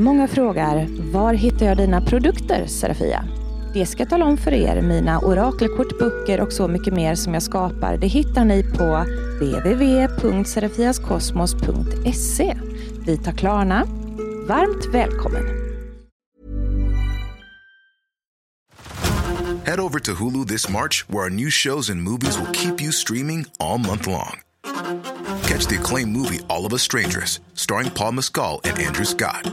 Många frågar, var hittar jag dina produkter, Serafia? Det ska jag tala om för er. Mina orakelkort, böcker och så mycket mer som jag skapar, det hittar ni på www.serafiaskosmos.se. Vi tar Klarna. Varmt välkommen! Head over to Hulu this March, where our new shows and movies will keep you streaming all month long. Catch the acclaimed movie All of Us Strangers, starring Paul Mescal and Andrew Scott.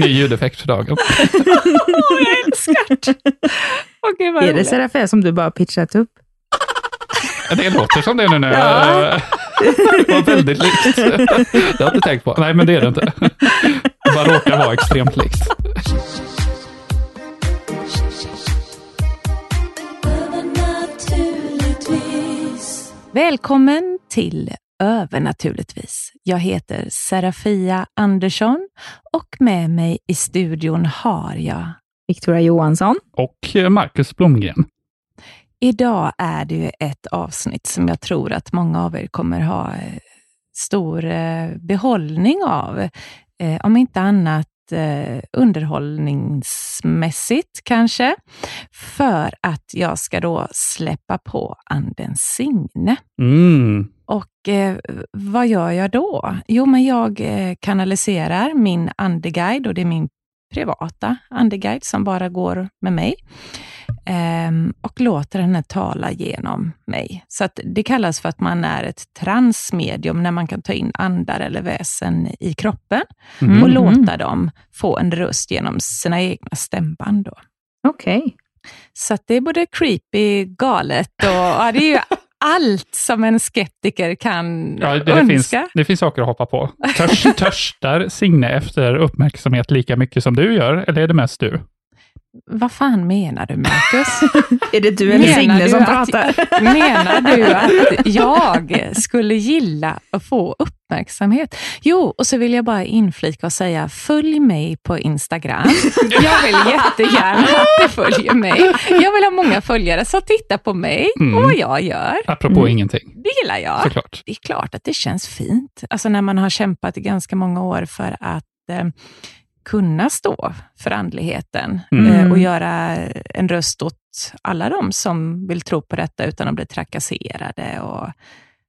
Ny ljudeffekt för dagen. Åh, jag älskar det! Vad Är det. Serafia som du bara pitchat upp? Det låter som det nu. nu. Det var väldigt likt. Det har jag inte tänkt på. Nej, men det är det inte. Det bara råkar vara extremt likt. Välkommen till Övernaturligtvis. Jag heter Serafia Andersson och med mig i studion har jag Victoria Johansson. Och eh, Marcus Blomgren. Idag är det ju ett avsnitt som jag tror att många av er kommer ha eh, stor eh, behållning av. Om inte annat underhållningsmässigt kanske. För att jag ska då släppa på anden Signe. Mm. Och eh, vad gör jag då? Jo, men jag eh, kanaliserar min andeguide och det är min privata andeguide som bara går med mig. Ehm, och låter henne tala genom mig. Så det kallas för att man är ett transmedium när man kan ta in andar eller väsen i kroppen Mm. och låta dem få en röst genom sina egna stämband. Okej. Så att det är både creepy, galet och ja, det är ju allt som en skeptiker kan Ja, det, det, finns, önska. det finns saker att hoppa på. Törs, törstar Signe efter uppmärksamhet lika mycket som du gör, eller är det mest du? Vad fan menar du, Marcus? Är det du eller Signe som att- pratar? menar du att jag skulle gilla att få uppmärksamhet? Jo, och så vill jag bara inflika och säga, följ mig på Instagram. Jag vill jättegärna att du följer mig. Jag vill ha många följare som tittar på mig Mm. och vad jag gör. Apropå ingenting, Det gillar jag. såklart. det är klart att det känns fint. Alltså när man har kämpat i ganska många år för att eh, kunna stå för andligheten Mm. eh, och göra en röst åt alla de som vill tro på detta utan att bli trakasserade och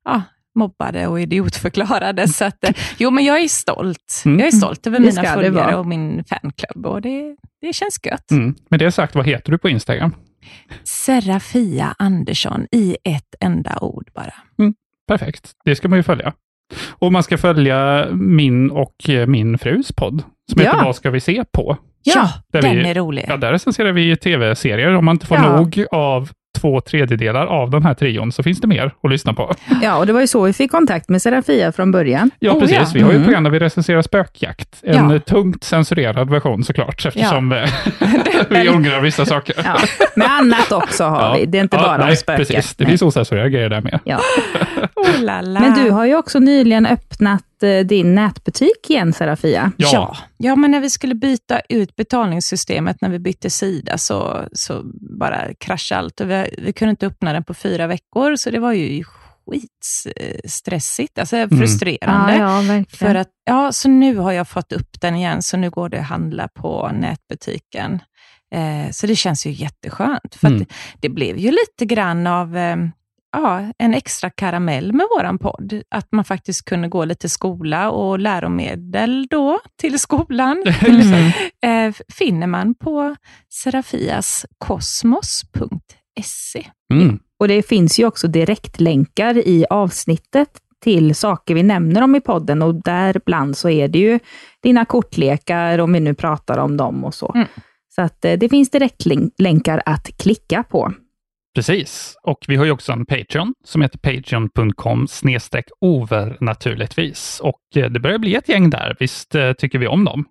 ja, mobbade och idiotförklarade. Så att, eh, jo, men jag är stolt. Mm. Jag är stolt över Det mina följare och min fanklubb och det, det känns gött. Mm. Med det sagt, vad heter du på Instagram? Serafia Andersson i ett enda ord bara. Perfekt, det ska man ju följa. Och man ska följa min och eh, min frus podd, som heter Ja. Vad ska vi se på? Ja, där den vi- är rolig. Ja, där recenserar vi tv-serier. Om man inte får Ja. nog av två tredjedelar av den här trion, så finns det mer att lyssna på. Ja, och det var ju så vi fick kontakt med Serafia från början. Ja, Oh, precis. ja. Vi har ju ett program där vi recenserar spökjakt. En Ja. tungt censurerad version såklart, eftersom eh, vi ångrar vissa saker. Ja. Men annat också har vi. Det är inte Ja, bara nej, om spöken. Precis, det Nej. finns ocensurerade grejer där med. Ja. Oh. Men du har ju också nyligen öppnat din nätbutik igen, Serafia. Ja. Ja. ja, men när vi skulle byta ut betalningssystemet, när vi bytte sida, så, så bara kraschade allt. Och vi, vi kunde inte öppna den på fyra veckor, så det var ju skitstressigt, alltså frustrerande. Ja, ja, verkligen. För att, ja, så nu har jag fått upp den igen, så nu går det att handla på nätbutiken. Eh, så det känns ju jätteskönt, för Mm. att det, det blev ju lite grann av eh, ja, en extra karamell med våran podd. Att man faktiskt kunde gå lite skola och läromedel då till skolan. eh, finner man på serafiaskosmos.se. Mm. Och det finns ju också direktlänkar i avsnittet till saker vi nämner om i podden och däribland så är det ju dina kortlekar, om vi nu pratar om dem och så. Mm. Så att eh, det finns direktlänkar att klicka på. Precis, och vi har ju också en Patreon som heter patreon.com snedstreck over naturligtvis. Och eh, det börjar bli ett gäng där, visst eh, tycker vi om dem?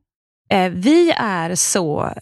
Eh, vi är så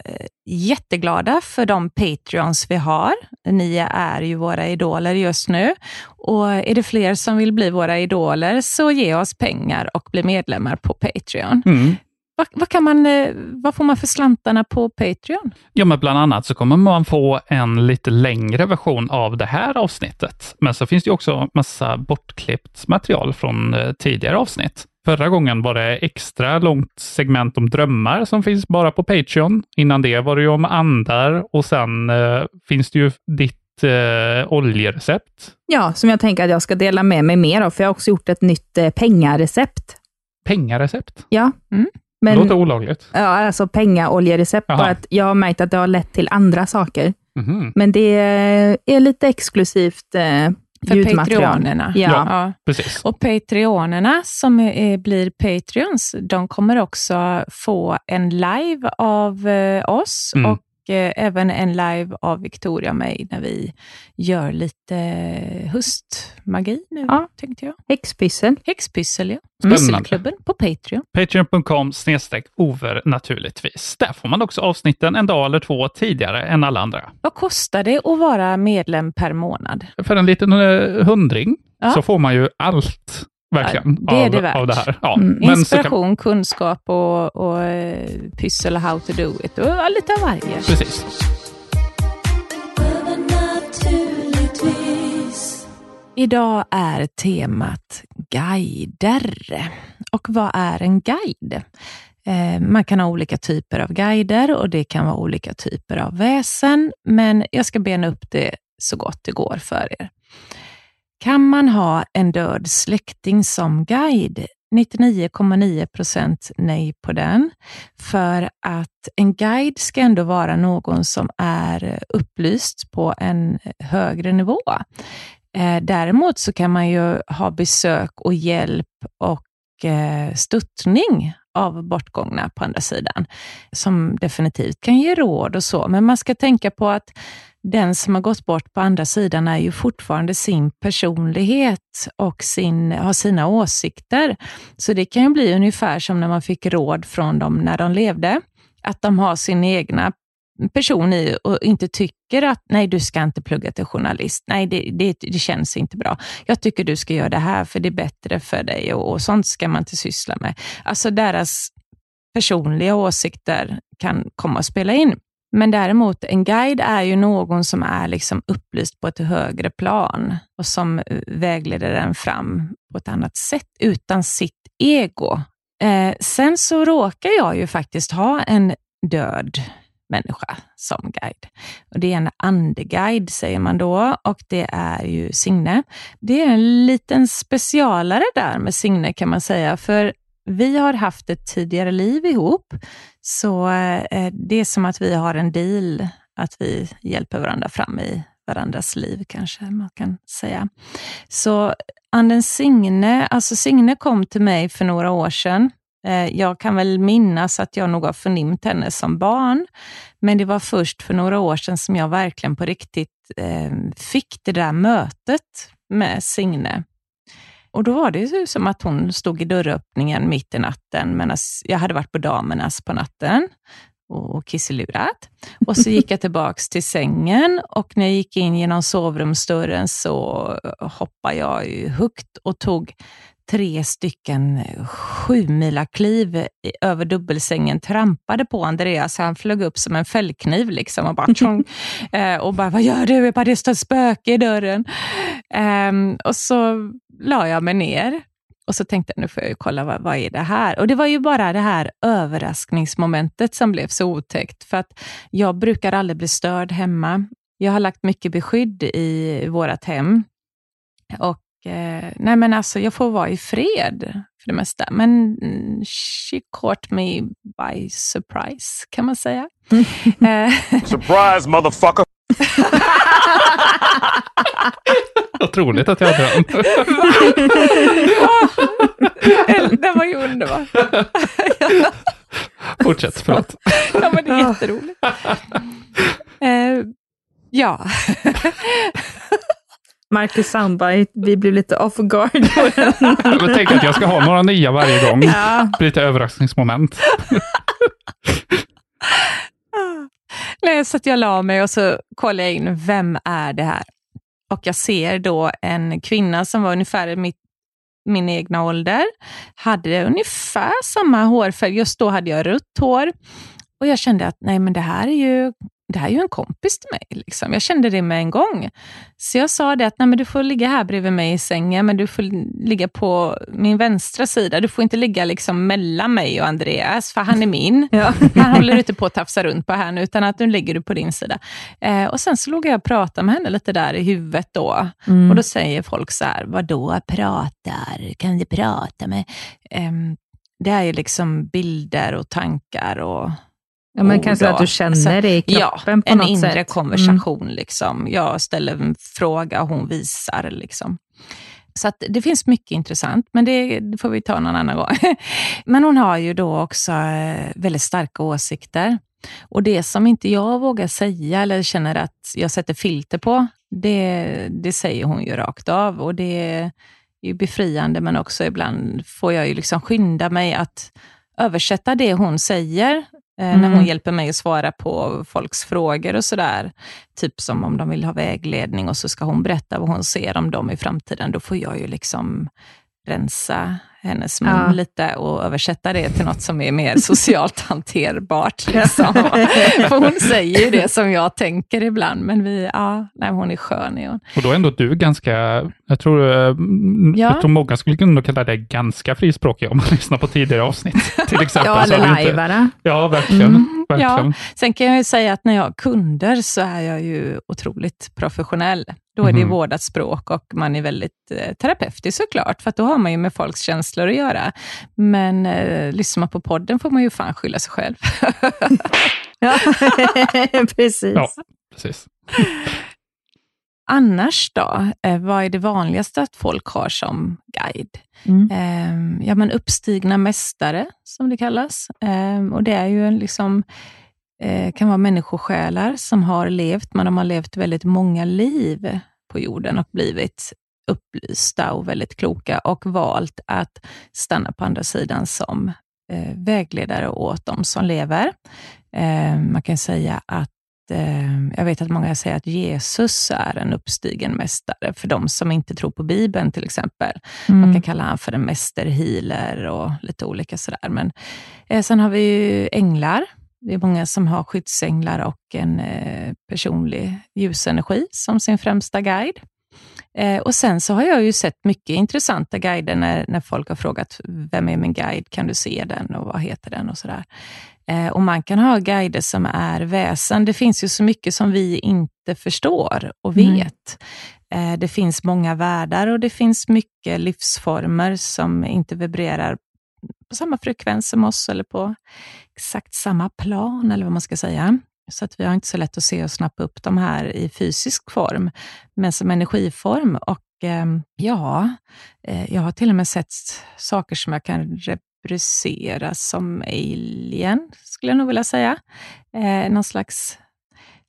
jätteglada för de Patreons vi har. Ni är ju våra idoler just nu. Och är det fler som vill bli våra idoler, så ge oss pengar och bli medlemmar på Patreon. Mm. Vad, vad, kan man, eh, vad får man för slantarna på Patreon? Ja, men bland annat så kommer man få en lite längre version av det här avsnittet. Men så finns det också massa bortklippt material från eh, tidigare avsnitt. Förra gången var det extra långt segment om drömmar som finns bara på Patreon. Innan det var det ju om andar och sen eh, finns det ju ditt eh, oljerecept. Ja, som jag tänker att jag ska dela med mig mer av, för jag har också gjort ett nytt eh, pengarecept. Pengarecept? Ja. Mm. Men, det låter olagligt. Ja, alltså pengaoljerecept. Bara att jag har märkt att det har lett till andra saker. Mm. Men det är lite exklusivt eh, för Patreonerna. Ja. ja, precis. Och Patreonerna som är, blir Patreons, de kommer också få en live av eh, oss mm. och även en live av Victoria och mig när vi gör lite höstmagi nu, ja. tänkte jag. Häxpyssel. Häxpyssel, ja. Pysselklubben på Patreon. Patreon.com snedstreck over naturligtvis. Där får man också avsnitten en dag eller två tidigare än alla andra. Vad kostar det att vara medlem per månad? För en liten uh, hundring ja. så får man ju allt Verkligen. Ja, det är det värt. Av det här. Ja. Mm. Inspiration, kan... kunskap och, och uh, pyssel och how to do it och lite av varje. Precis. Idag är temat guider. Och vad är en guide? Eh, man kan ha olika typer av guider och det kan vara olika typer av väsen, men jag ska bena upp det så gott det går för er. Kan man ha en död släkting som guide? 99,9 procent nej på den. För att en guide ska ändå vara någon som är upplyst på en högre nivå. Eh, däremot så kan man ju ha besök och hjälp och eh, stöttning av bortgångna på andra sidan, som definitivt kan ge råd och så. Men man ska tänka på att den som har gått bort på andra sidan är ju fortfarande sin personlighet och sin, har sina åsikter. Så det kan ju bli ungefär som när man fick råd från dem när de levde, att de har sin egna person i och inte tycker att nej, du ska inte plugga till journalist. Nej, det, det, det känns inte bra. Jag tycker du ska göra det här för det är bättre för dig och, och sånt ska man inte syssla med. Alltså deras personliga åsikter kan komma att spela in. Men däremot, en guide är ju någon som är liksom upplyst på ett högre plan och som vägleder den fram på ett annat sätt utan sitt ego. Eh, sen så råkar jag ju faktiskt ha en död människa som guide. Och det är en andeguide säger man då och det är ju Signe. Det är en liten specialare där med Signe kan man säga, för vi har haft ett tidigare liv ihop, så eh, det är som att vi har en deal, att vi hjälper varandra fram i varandras liv kanske man kan säga. Så anden Signe, alltså Signe kom till mig för några år sedan eh, jag kan väl minnas att jag nog har förnimt henne som barn, men det var först för några år sedan som jag verkligen på riktigt eh, fick det där mötet med Signe. Och då var det ju som att hon stod i dörröppningen mitt i natten, medan jag hade varit på damernas på natten och kisselurat. Och så gick jag tillbaks till sängen och när jag gick in genom sovrumsdörren så hoppade jag högt och tog tre stycken sjumila kliv över dubbelsängen, trampade på Andreas, han flög upp som en fällkniv liksom och bara tjong, eh, och bara, vad gör du? Jag bara, det står ett spöke i dörren. Um, och så la jag mig ner och så tänkte jag, nu får jag kolla, vad, vad är det här? Och det var ju bara det här överraskningsmomentet som blev så otäckt, för att jag brukar aldrig bli störd hemma. Jag har lagt mycket beskydd i vårt hem och eh, nej men alltså, jag får vara i fred för det mesta. Men mm, she caught me by surprise, kan man säga. Eh, surprise motherfucker! Otroligt att jag har drömt. det var ju underbart. Fortsätt, förlåt. ja, men det är jätteroligt. Uh, ja. Marcus soundbite, vi blev lite off guard. jag tänker att jag ska ha några nya varje gång. Ja. Lite överraskningsmoment. Nej, så jag la mig och så kollade jag in, vem är det här? Och jag ser då en kvinna som var ungefär mitt, min egna ålder, hade ungefär samma hårfärg. Just då hade jag rött hår. Och jag kände att nej, men det här är ju det här är ju en kompis till mig. Liksom. Jag kände det med en gång. Så jag sa det att nej, men du får ligga här bredvid mig i sängen, men du får ligga på min vänstra sida. Du får inte ligga liksom mellan mig och Andreas, för han är min. ja. Han håller inte på att tafsa runt på här nu, utan att nu ligger du på din sida. Eh, och Sen så låg jag och pratade med henne lite där i huvudet då. Mm. Och Då säger folk så här, vadå pratar? Kan du prata med... Eh, det är ju liksom bilder och tankar och Ja, men kanske att du känner det i kroppen ja, på något sätt. en inre konversation. Mm. Liksom. Jag ställer en fråga och hon visar. Liksom. Så det finns mycket intressant, men det, det, får vi ta någon annan gång. men hon har ju då också eh, väldigt starka åsikter. Och det som inte jag vågar säga eller känner att jag sätter filter på, det, det säger hon ju rakt av. Och det är ju befriande, men också ibland får jag ju liksom skynda mig att översätta det hon säger Mm. När hon mm. hjälper mig att svara på folks frågor och sådär. Typ som om de vill ha vägledning och så ska hon berätta vad hon ser om dem i framtiden. Då får jag ju liksom rensa hennes mun ja. lite och översätta det till något som är mer socialt hanterbart. Liksom. För hon säger ju det som jag tänker ibland, men vi, ja, nej, hon är skön. Är hon. Och då är ändå du ganska, jag tror, eh, ja. jag tror många skulle kunna kalla dig ganska frispråkig om man lyssnar på tidigare avsnitt. Till exempel. ja, eller lajvare. Ja, verkligen. Mm, verkligen. Ja. Sen kan jag ju säga att när jag har kunder så är jag ju otroligt professionell. Då är det mm. vårdat språk och man är väldigt eh, terapeutisk såklart, för då har man ju med folks känslor att göra. Men eh, lyssnar man på podden får man ju fan skylla sig själv. ja, precis. Ja, precis. Annars då, eh, vad är det vanligaste att folk har som guide? Mm. Eh, ja, men uppstigna mästare, som det kallas. Eh, och Det är ju liksom eh, kan vara människosjälar som har levt, men de har levt väldigt många liv på jorden och blivit upplysta och väldigt kloka och valt att stanna på andra sidan som eh, vägledare åt de som lever. Eh, man kan säga att jag vet att många säger att Jesus är en uppstigen mästare, för de som inte tror på Bibeln till exempel. Mm. Man kan kalla honom för en mästerhealer och lite olika sådär. Men eh, sen har vi ju änglar det är många som har skyddsänglar och en eh, personlig ljusenergi som sin främsta guide. Eh, och Sen så har jag ju sett mycket intressanta guider när, när folk har frågat, vem är min guide? Kan du se den och vad heter den? och sådär. Eh, och Man kan ha guider som är väsen. Det finns ju så mycket som vi inte förstår och vet. Mm. det finns många världar och det finns mycket livsformer som inte vibrerar på samma frekvens som oss eller på exakt samma plan, eller vad man ska säga. Så att vi har inte så lätt att se och snappa upp de här i fysisk form, men som energiform. Och ehm, ja, eh, jag har till och med sett saker som jag kan rubricera som alien, skulle jag nog vilja säga. Eh, någon slags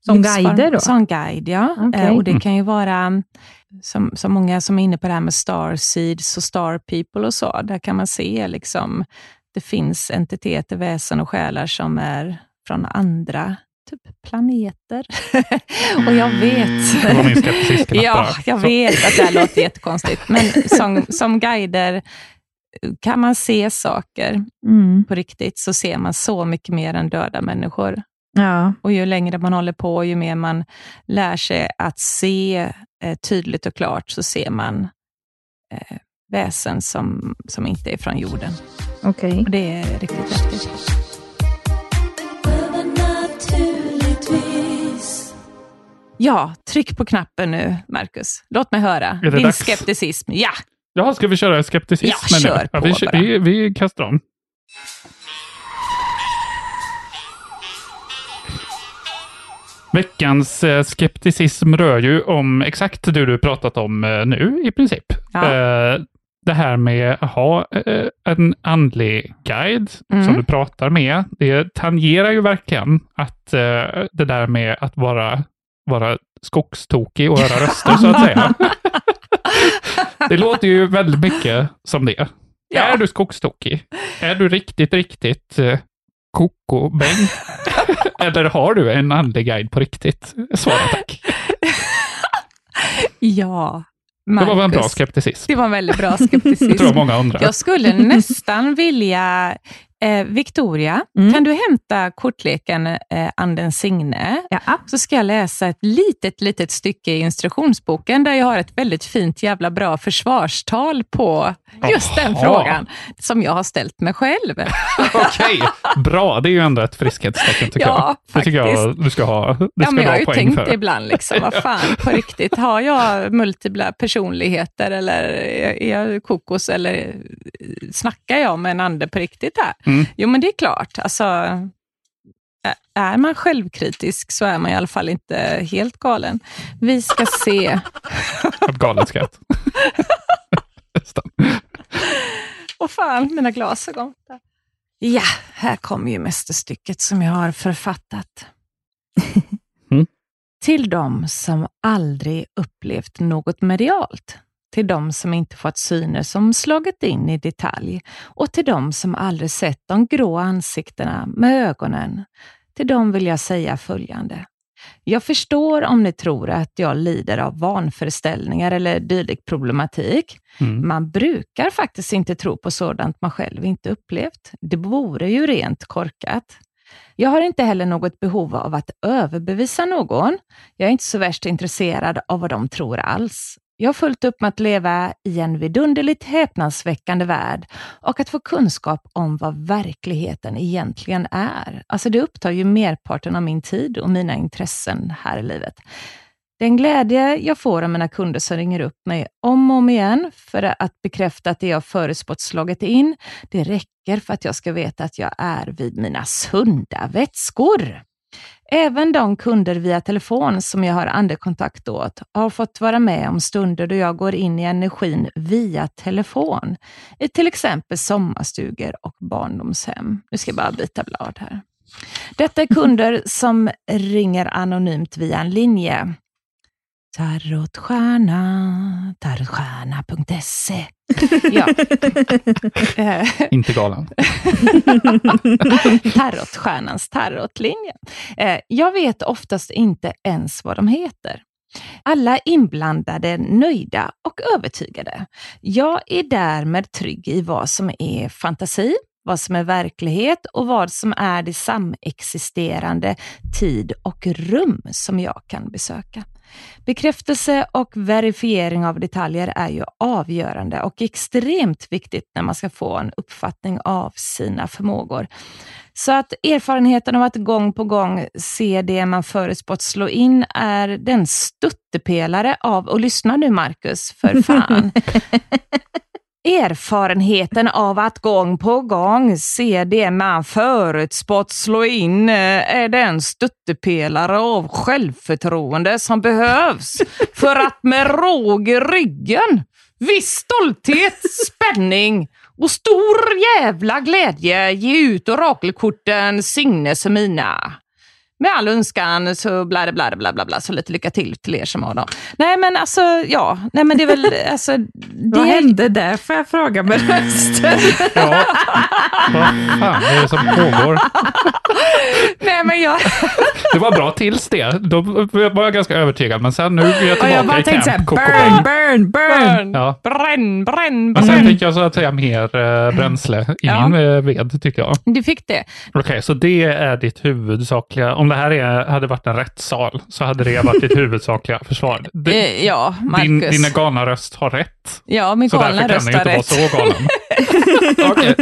som guider då? Som guide, ja. Okay. Eh, och det kan ju vara, som, som många som är inne på det här med star seeds och star people och så, där kan man se liksom, det finns entiteter, väsen och själar som är från andra typ planeter. och jag vet... Mm. ja, jag vet att det här låter jättekonstigt, men som, som guider kan man se saker mm. på riktigt, så ser man så mycket mer än döda människor. Ja. Och ju längre man håller på, ju mer man lär sig att se eh, tydligt och klart, så ser man eh, väsen som, som inte är från jorden. Okej. Okay. Och det är riktigt häftigt. Ja, tryck på knappen nu, Marcus. Låt mig höra. Din dags? skepticism. Ja! Ja, ska vi köra skepticism? Ja, kör på ja, vi, vi, vi kastar om. Veckans eh, skepticism rör ju om exakt det du pratat om eh, nu i princip. Ja. Eh, det här med att ha en andlig guide mm. som du pratar med, det tangerar ju verkligen att det där med att vara, vara skogstokig och höra röster så att säga. det låter ju väldigt mycket som det. Ja. Är du skogstokig? Är du riktigt, riktigt koko-bäng? Eller har du en andlig guide på riktigt? Svara tack. Ja, Det var väl en bra Marcus. skepticism. Det var en väldigt bra tror jag skepticism. många undrar. Jag skulle nästan vilja, eh, Victoria, Mm. kan du hämta kortleken eh, Anden Signe? Ja. Så ska jag läsa ett litet, litet stycke i instruktionsboken där jag har ett väldigt fint jävla bra försvarstal på just den Jaha. frågan som jag har ställt mig själv. Okej, bra. Det är ju ändå ett friskhetstecken tycker Ja, jag. Det tycker jag faktiskt. du ska ha, det Ja, ska men du jag har ha ju tänkt för. ibland, liksom, vad fan, på riktigt, har jag multipla personligheter eller är jag kokos eller snackar jag med en ande på riktigt här? Mm. Jo, men det är klart, alltså, är man självkritisk så är man i alla fall inte helt galen. Vi ska se. Ett galet skratt. Åh fan, mina glasögon. Ja, här kommer ju mästerstycket som jag har författat. Mm. Till de som aldrig upplevt något medialt. Till de som inte fått syner som slagit in i detalj. Och till de som aldrig sett de grå ansiktena med ögonen. Till dem vill jag säga följande. Jag förstår om ni tror att jag lider av vanföreställningar eller dylik problematik. Mm. Man brukar faktiskt inte tro på sådant man själv inte upplevt. Det vore ju rent korkat. Jag har inte heller något behov av att överbevisa någon. Jag är inte så värst intresserad av vad de tror alls. Jag har fullt upp med att leva i en vidunderligt häpnadsväckande värld och att få kunskap om vad verkligheten egentligen är. Alltså det upptar ju merparten av min tid och mina intressen här i livet. Den glädje jag får av mina kunder som ringer upp mig om och om igen för att bekräfta att det jag förutspått slagit in, det räcker för att jag ska veta att jag är vid mina sunda vätskor. Även de kunder via telefon som jag har andekontakt åt har fått vara med om stunder då jag går in i energin via telefon, i till exempel sommarstugor och barndomshem. Nu ska jag bara byta blad här. Detta är kunder som ringer anonymt via en linje. Tarotstjärna, tarotstjärna.se. Ja. Inte galen. Tarotstjärnans tarotlinje. Eh, Jag vet oftast inte ens vad de heter. Alla inblandade nöjda och övertygade. Jag är därmed trygg i vad som är fantasi, vad som är verklighet och vad som är det samexisterande tid och rum som jag kan besöka. Bekräftelse och verifiering av detaljer är ju avgörande och extremt viktigt när man ska få en uppfattning av sina förmågor. Så att erfarenheten av att gång på gång se det man förutspått slå in är den stöttepelare av, och lyssna nu Marcus, för fan. Erfarenheten av att gång på gång se det man förutspått slå in eh, är den stöttepelare av självförtroende som behövs för att med råg i ryggen, viss stolthet, spänning och stor jävla glädje ge ut orakelkorten signes mina. Med all önskan så bla bla bla bla bla så lite lycka till till er som har dem. Nej men alltså, ja, nej men det är väl, alltså, Vad det, hände där, får jag fråga med rösten? Ja, vad fan är det som pågår? nej men jag, Det var bra tills det. Då var jag ganska övertygad, men sen nu är jag Och jag tillbaka bara i tänkte såhär, camp burn, burn, burn. bränn, Ja. bränn, bränn, Men sen bränn. fick jag så att säga mer eh, bränsle i Ja. min eh, ved, tycker jag. Du fick det. Okej, så det är ditt huvudsakliga... Om det här är, hade varit en rättssal, så hade det varit ditt huvudsakliga försvar. Det, Eh, ja, din, Marcus. din galna röst har rätt, Ja, min så galna därför kan röst den ju har inte vara rätt. så galen. Okej.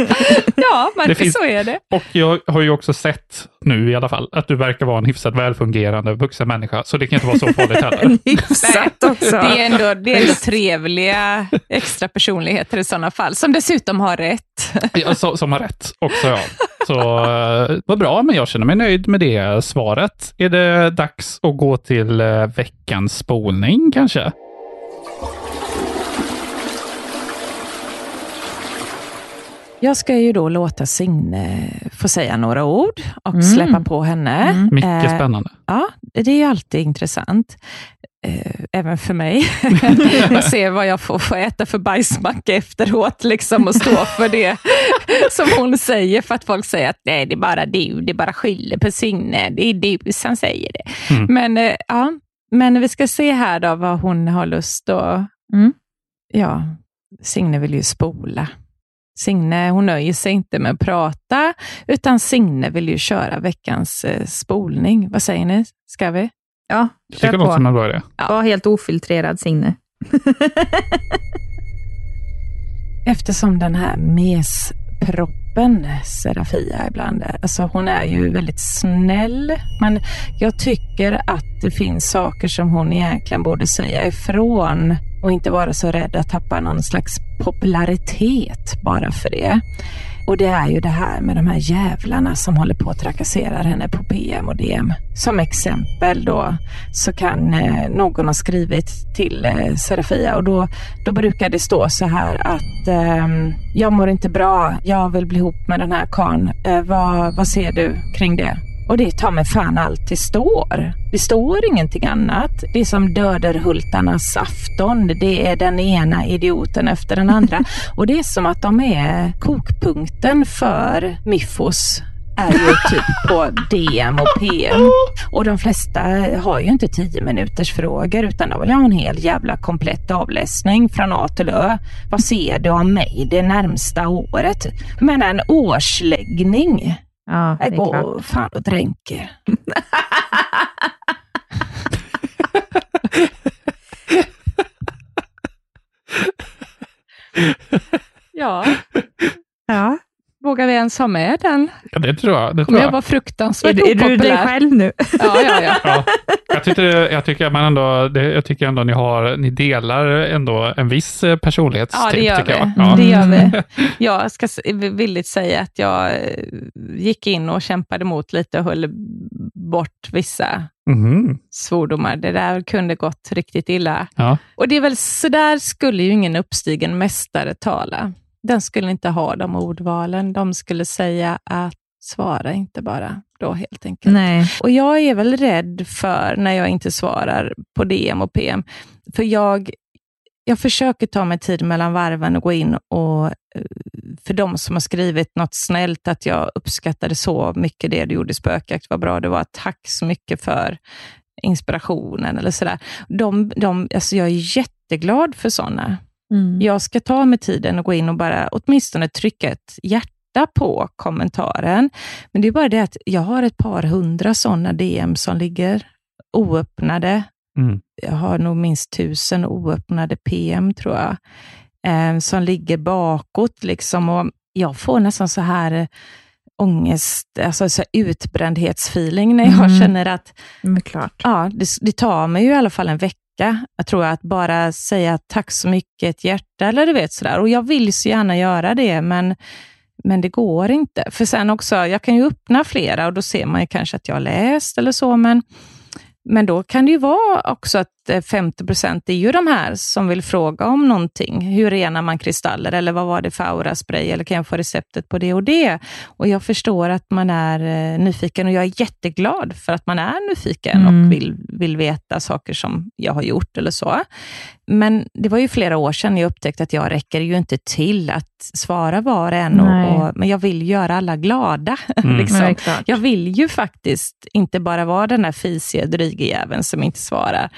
Ja, Marcus, finns- så är det. Och jag har ju också sett nu i alla fall, att du verkar vara en hyfsat välfungerande vuxen människa, så det kan inte vara så farligt heller. Hyfsat också. Det är, ändå, det är ändå trevliga extra personligheter i sådana fall, som dessutom har rätt. Ja, så, som har rätt också, ja. Så eh, vad bra, men jag känner mig nöjd med det svaret. Är det dags att gå till eh, veckans spolning kanske? Jag ska ju då låta Signe få säga några ord och Mm. släppa på henne. Mycket Eh, spännande. Ja, det är ju alltid intressant. Eh, även för mig. att se vad jag får, får äta för bajsmacka efteråt liksom, och stå för det som hon säger. För att folk säger att nej, det är bara du, det är bara skyller på Signe. Det är du som säger det. Mm. Men, eh, ja, men vi ska se här då vad hon har lust att... Mm. Ja, Signe vill ju spola. Signe hon nöjer sig inte med att prata, utan Signe vill ju köra veckans eh, spolning. Vad säger ni? Ska vi? Ja, Jag tycker det låter som på. en bra idé. Var helt ofiltrerad Signe. Eftersom den här mesproppen Serafia ibland är, alltså hon är ju väldigt snäll, men jag tycker att det finns saker som hon egentligen borde säga ifrån och inte vara så rädd att tappa någon slags popularitet bara för det. Och det är ju det här med de här jävlarna som håller på att trakassera henne på PM och DM. Som exempel då så kan eh, någon ha skrivit till eh, Serafia och då, då brukar det stå så här att eh, jag mår inte bra, jag vill bli ihop med den här karln. Eh, vad, vad ser du kring det? Och det tar mig fan allt det står. Det står ingenting annat. Det är som Döderhultarnas afton. Det är den ena idioten efter den andra. Och det är som att de är kokpunkten för Miffos är ju typ på DM och PM. Och de flesta har ju inte 10 minuters frågor utan de vill ha en hel jävla komplett avläsning från A till Ö. Vad ser du om mig det närmsta året? Men en årsläggning. Ja, det Jag är klart. går fan och dränker. ja, Ja. Vågar vi ens ha med den? Ja, det tror jag. Det tror Kommer jag jag. vara Är, fruktansvärt du- är du dig själv nu? Ja, ja, ja. Ja, jag, tyckte, jag tycker man ändå, det, jag tycker ändå ni har, ni delar ändå en viss eh, personlighetstyp. Ja, det gör tycker vi. jag. Ja. Det gör vi. Jag ska villigt säga att jag eh, gick in och kämpade emot lite och höll bort vissa Mhm. svordomar. Det där kunde gått riktigt illa. Ja. Och det är väl så där skulle ju ingen uppstigen mästare tala. Den skulle inte ha de ordvalen. De skulle säga att svara inte bara då helt enkelt. Nej. Och jag är väl rädd för när jag inte svarar på DM och PM. För jag, jag försöker ta mig tid mellan varven och gå in och eh, för de som har skrivit något snällt, att jag uppskattade så mycket det du gjorde i Spökjakt, vad bra det var. Tack så mycket för inspirationen eller sådär. De, de, alltså jag är jätteglad för sådana. Mm. Jag ska ta mig tiden och gå in och bara åtminstone trycka ett hjärta på kommentaren. Men det är bara det att jag har ett par hundra sådana DM som ligger oöppnade. Mm. Jag har nog minst tusen oöppnade PM tror jag, eh, som ligger bakåt. Liksom, och jag får nästan så här eh, ångest, alltså så utbrändhetsfeeling när jag Mm. känner att Men klart. ja, det, det tar mig ju i alla fall en vecka, jag tror jag, att bara säga tack så mycket, ett hjärta eller du vet sådär. Och jag vill så gärna göra det, men, men det går inte. För sen också, jag kan ju öppna flera och då ser man ju kanske att jag har läst eller så, men, men då kan det ju vara också att 50 procent är ju de här som vill fråga om någonting. Hur renar man kristaller? Eller vad var det för auraspray? Eller kan jag få receptet på det och det? Och jag förstår att man är eh, nyfiken och jag är jätteglad för att man är nyfiken Mm. och vill, vill veta saker som jag har gjort eller så. Men det var ju flera år sedan jag upptäckte att jag räcker ju inte till att svara var en. Och, och, men jag vill göra alla glada. Mm. liksom. Nej. Jag vill ju faktiskt inte bara vara den där fisiga, dryga jäveln som inte svarar.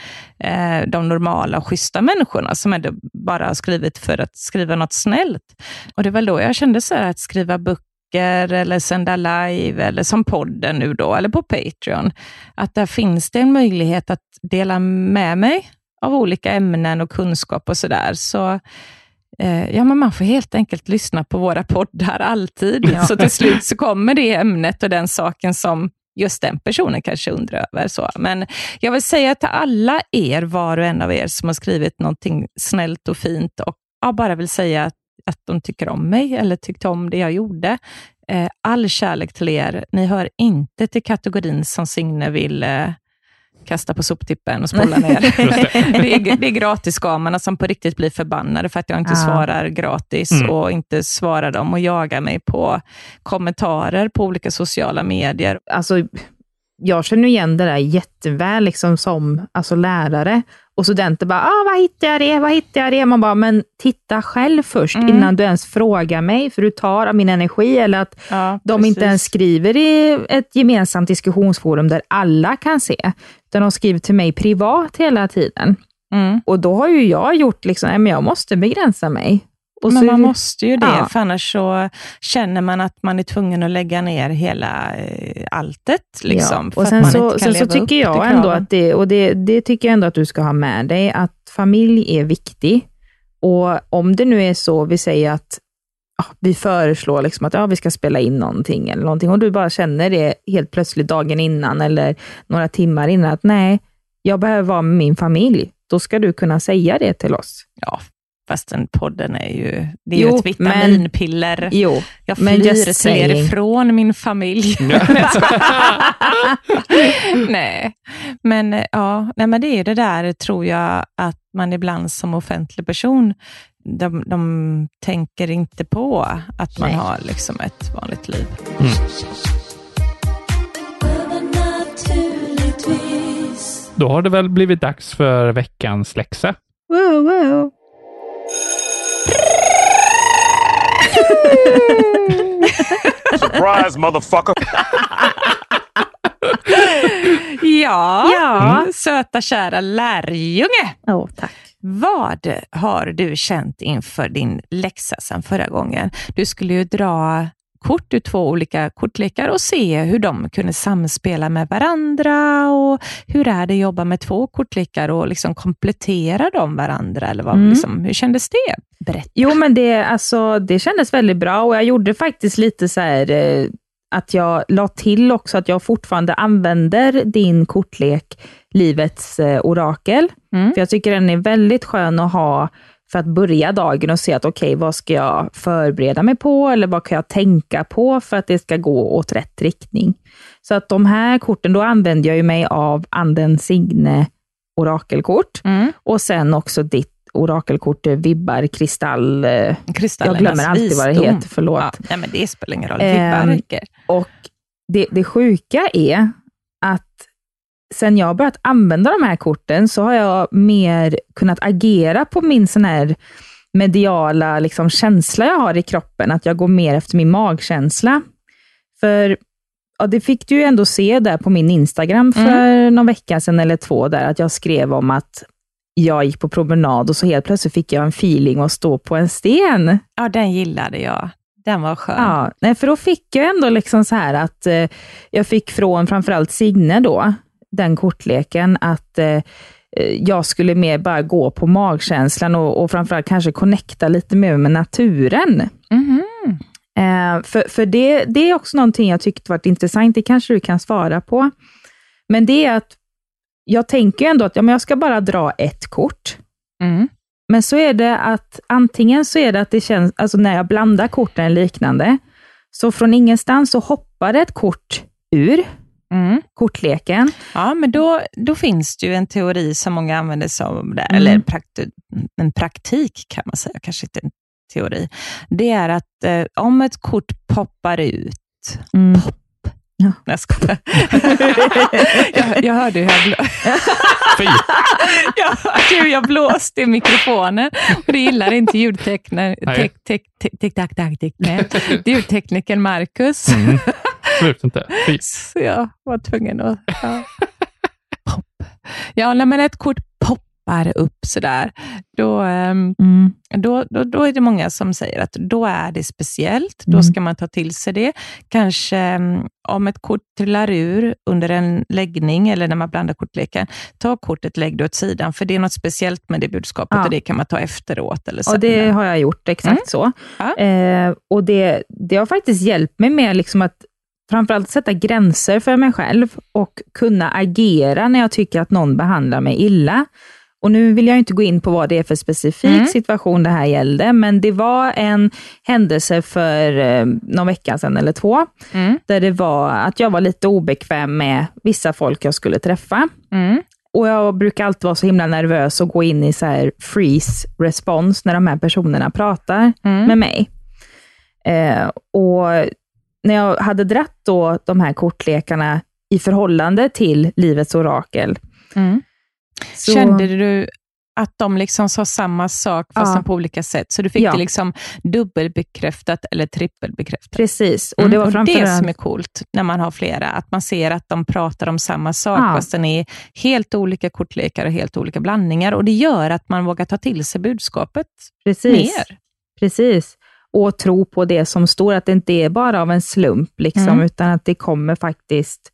Eh, de normala och schyssta människorna som ändå bara har skrivit för att skriva något snällt. Och det var då jag kände så här att skriva böcker eller sända live eller som podden nu då, eller på Patreon. Att där finns det en möjlighet att dela med mig av olika ämnen och kunskap och sådär. Så eh, ja, men man får helt enkelt lyssna på våra poddar alltid. Ja. Så till slut så kommer det ämnet och den saken som just den personen kanske undrar över. Så. Men jag vill säga till alla er, var och en av er, som har skrivit någonting snällt och fint och jag bara vill säga att, att de tycker om mig eller tyckte om det jag gjorde. Eh, all kärlek till er. Ni hör inte till kategorin som Signe vill eh, kasta på soptippen och spola ner. det, är, det är gratisgamarna som på riktigt blir förbannade för att jag inte Ja. svarar gratis Mm. och inte svarar dem och jagar mig på kommentarer på olika sociala medier. Alltså, jag känner igen det där jätteväl liksom som alltså lärare. Och studenter bara, ah, vad hittar jag det? Vad hittar jag det? Man bara, men titta själv först Mm. innan du ens frågar mig, för du tar av min energi. Eller att Ja, de inte precis. ens skriver i ett gemensamt diskussionsforum där alla kan se, utan de skriver till mig privat hela tiden. Mm. Och då har ju jag gjort, liksom, nej, men jag måste begränsa mig. Och Men så- man måste ju det, Ja. för annars så känner man att man är tvungen att lägga ner hela eh, alltet. Liksom, för Och sen så, sen så tycker jag ändå att det, och det, det tycker jag ändå att du ska ha med dig, att familj är viktig. Och om det nu är så, vi säger att ja, vi föreslår liksom att ja, vi ska spela in någonting eller någonting och du bara känner det helt plötsligt dagen innan eller några timmar innan att nej, jag behöver vara med min familj. Då ska du kunna säga det till oss. Ja, fast den podden är ju, det är Jo, ju ett vitaminpiller. Jo, jag men flyr saying. flyr ifrån min familj. nej, men ja, nej, men det är det där, tror jag, att man ibland som offentlig person, de, de tänker inte på att man Nej. har liksom ett vanligt liv. Då har det väl blivit dags för veckans läxa. Wow, wow. Surprise, motherfucker. Ja, Ja. söta kära lärjunge. Åh, tack. Vad har du känt inför din läxa sedan förra gången? Du skulle ju dra kort ur två olika kortlekar och se hur de kunde samspela med varandra och hur är det att jobba med två kortlekar och liksom komplettera de varandra? Eller vad, Mm. liksom, hur kändes det? Berätta. Jo, men det, alltså, det kändes väldigt bra och jag gjorde faktiskt lite så här eh, att jag la till också att jag fortfarande använder din kortlek, Livets eh, orakel. Mm. För jag tycker den är väldigt skön att ha för att börja dagen och se att okej, vad ska jag förbereda mig på eller vad kan jag tänka på för att det ska gå åt rätt riktning. Så att de här korten, då använder jag ju mig av Anden Signe orakelkort Mm. och sen också ditt orakelkort eh, Vibbar Kristall. eh, Jag glömmer alltid vad det visdom. heter, förlåt. Ja, nej, men det spelar ingen roll. Ehm, Vibbar räcker. Och det, det sjuka är att sen jag börjat använda de här korten så har jag mer kunnat agera på min sån här mediala liksom, känsla jag har i kroppen, att jag går mer efter min magkänsla. För ja, det fick du ju ändå se där på min Instagram för någon vecka sedan eller två, där att jag skrev om att jag gick på promenad och så helt plötsligt fick jag en feeling att stå på en sten. Ja, den gillade jag. Den var skön. Ja, nej, för då fick jag ändå liksom så här att eh, jag fick från framförallt Signe då, den kortleken, att eh, eh, jag skulle mer bara gå på magkänslan och, och framförallt kanske connecta lite mer med naturen. Mhm. Eh, för för det, det är också någonting jag tyckte varit intressant, det kanske du kan svara på. Men det är att jag tänker ändå att ja, men jag ska bara dra ett kort. Mm. Men så är det att antingen så är det att det känns, alltså när jag blandar korten eller liknande, så från ingenstans så hoppar ett kort ur Mm. kortleken. Ja, men då, då finns det ju en teori som många använder sig av, där, Mm. eller en, prakti, en praktik kan man säga, kanske inte en teori. Det är att eh, om ett kort poppar ut, Mm. pop, Ja. Nej, jag skojar. jag, jag hörde hur jag, blå... Fy! jag, jag blåste i mikrofonen och det gillar inte ljudteknikern Marcus. Mm. Absolut inte. Fy. Så jag var tvungen att... Ja. Pop. Ja, nej, men ett kort poppar upp sådär, då, ehm, Mm. då, då, då är det många som säger att då är det speciellt. Då Mm. ska man ta till sig det. Kanske mm, om ett kort trillar ur under en läggning eller när man blandar kortleken, ta kortet, lägg det åt sidan, för det är något speciellt med det budskapet Ja. och det kan man ta efteråt. Eller Och det har jag gjort, exakt Mm. så. Ja. Eh, och det, det har faktiskt hjälpt mig med liksom att framförallt sätta gränser för mig själv och kunna agera när jag tycker att någon behandlar mig illa. Och nu vill jag inte gå in på vad det är för specifik Mm. situation det här gällde, men det var en händelse för eh, någon vecka sedan eller två, Mm, där det var att jag var lite obekväm med vissa folk jag skulle träffa. mm, Och jag brukar alltid vara så himla nervös och gå in i så här freeze respons när de här personerna pratar mm. med mig. Eh, och när jag hade dratt då de här kortlekarna i förhållande till livets orakel. Mm. Så- Kände du att de liksom sa samma sak, fast Ja. på olika sätt? Så du fick Ja. det liksom dubbelbekräftat eller trippelbekräftat? Precis. Mm, Och det var och det som är coolt när man har flera, att man ser att de pratar om samma sak, Ja. fast den är helt olika kortlekar och helt olika blandningar. Och Det gör att man vågar ta till sig budskapet Precis. mer. Precis. Och tro på det som står, att det inte är bara av en slump, liksom, Mm. utan att det kommer faktiskt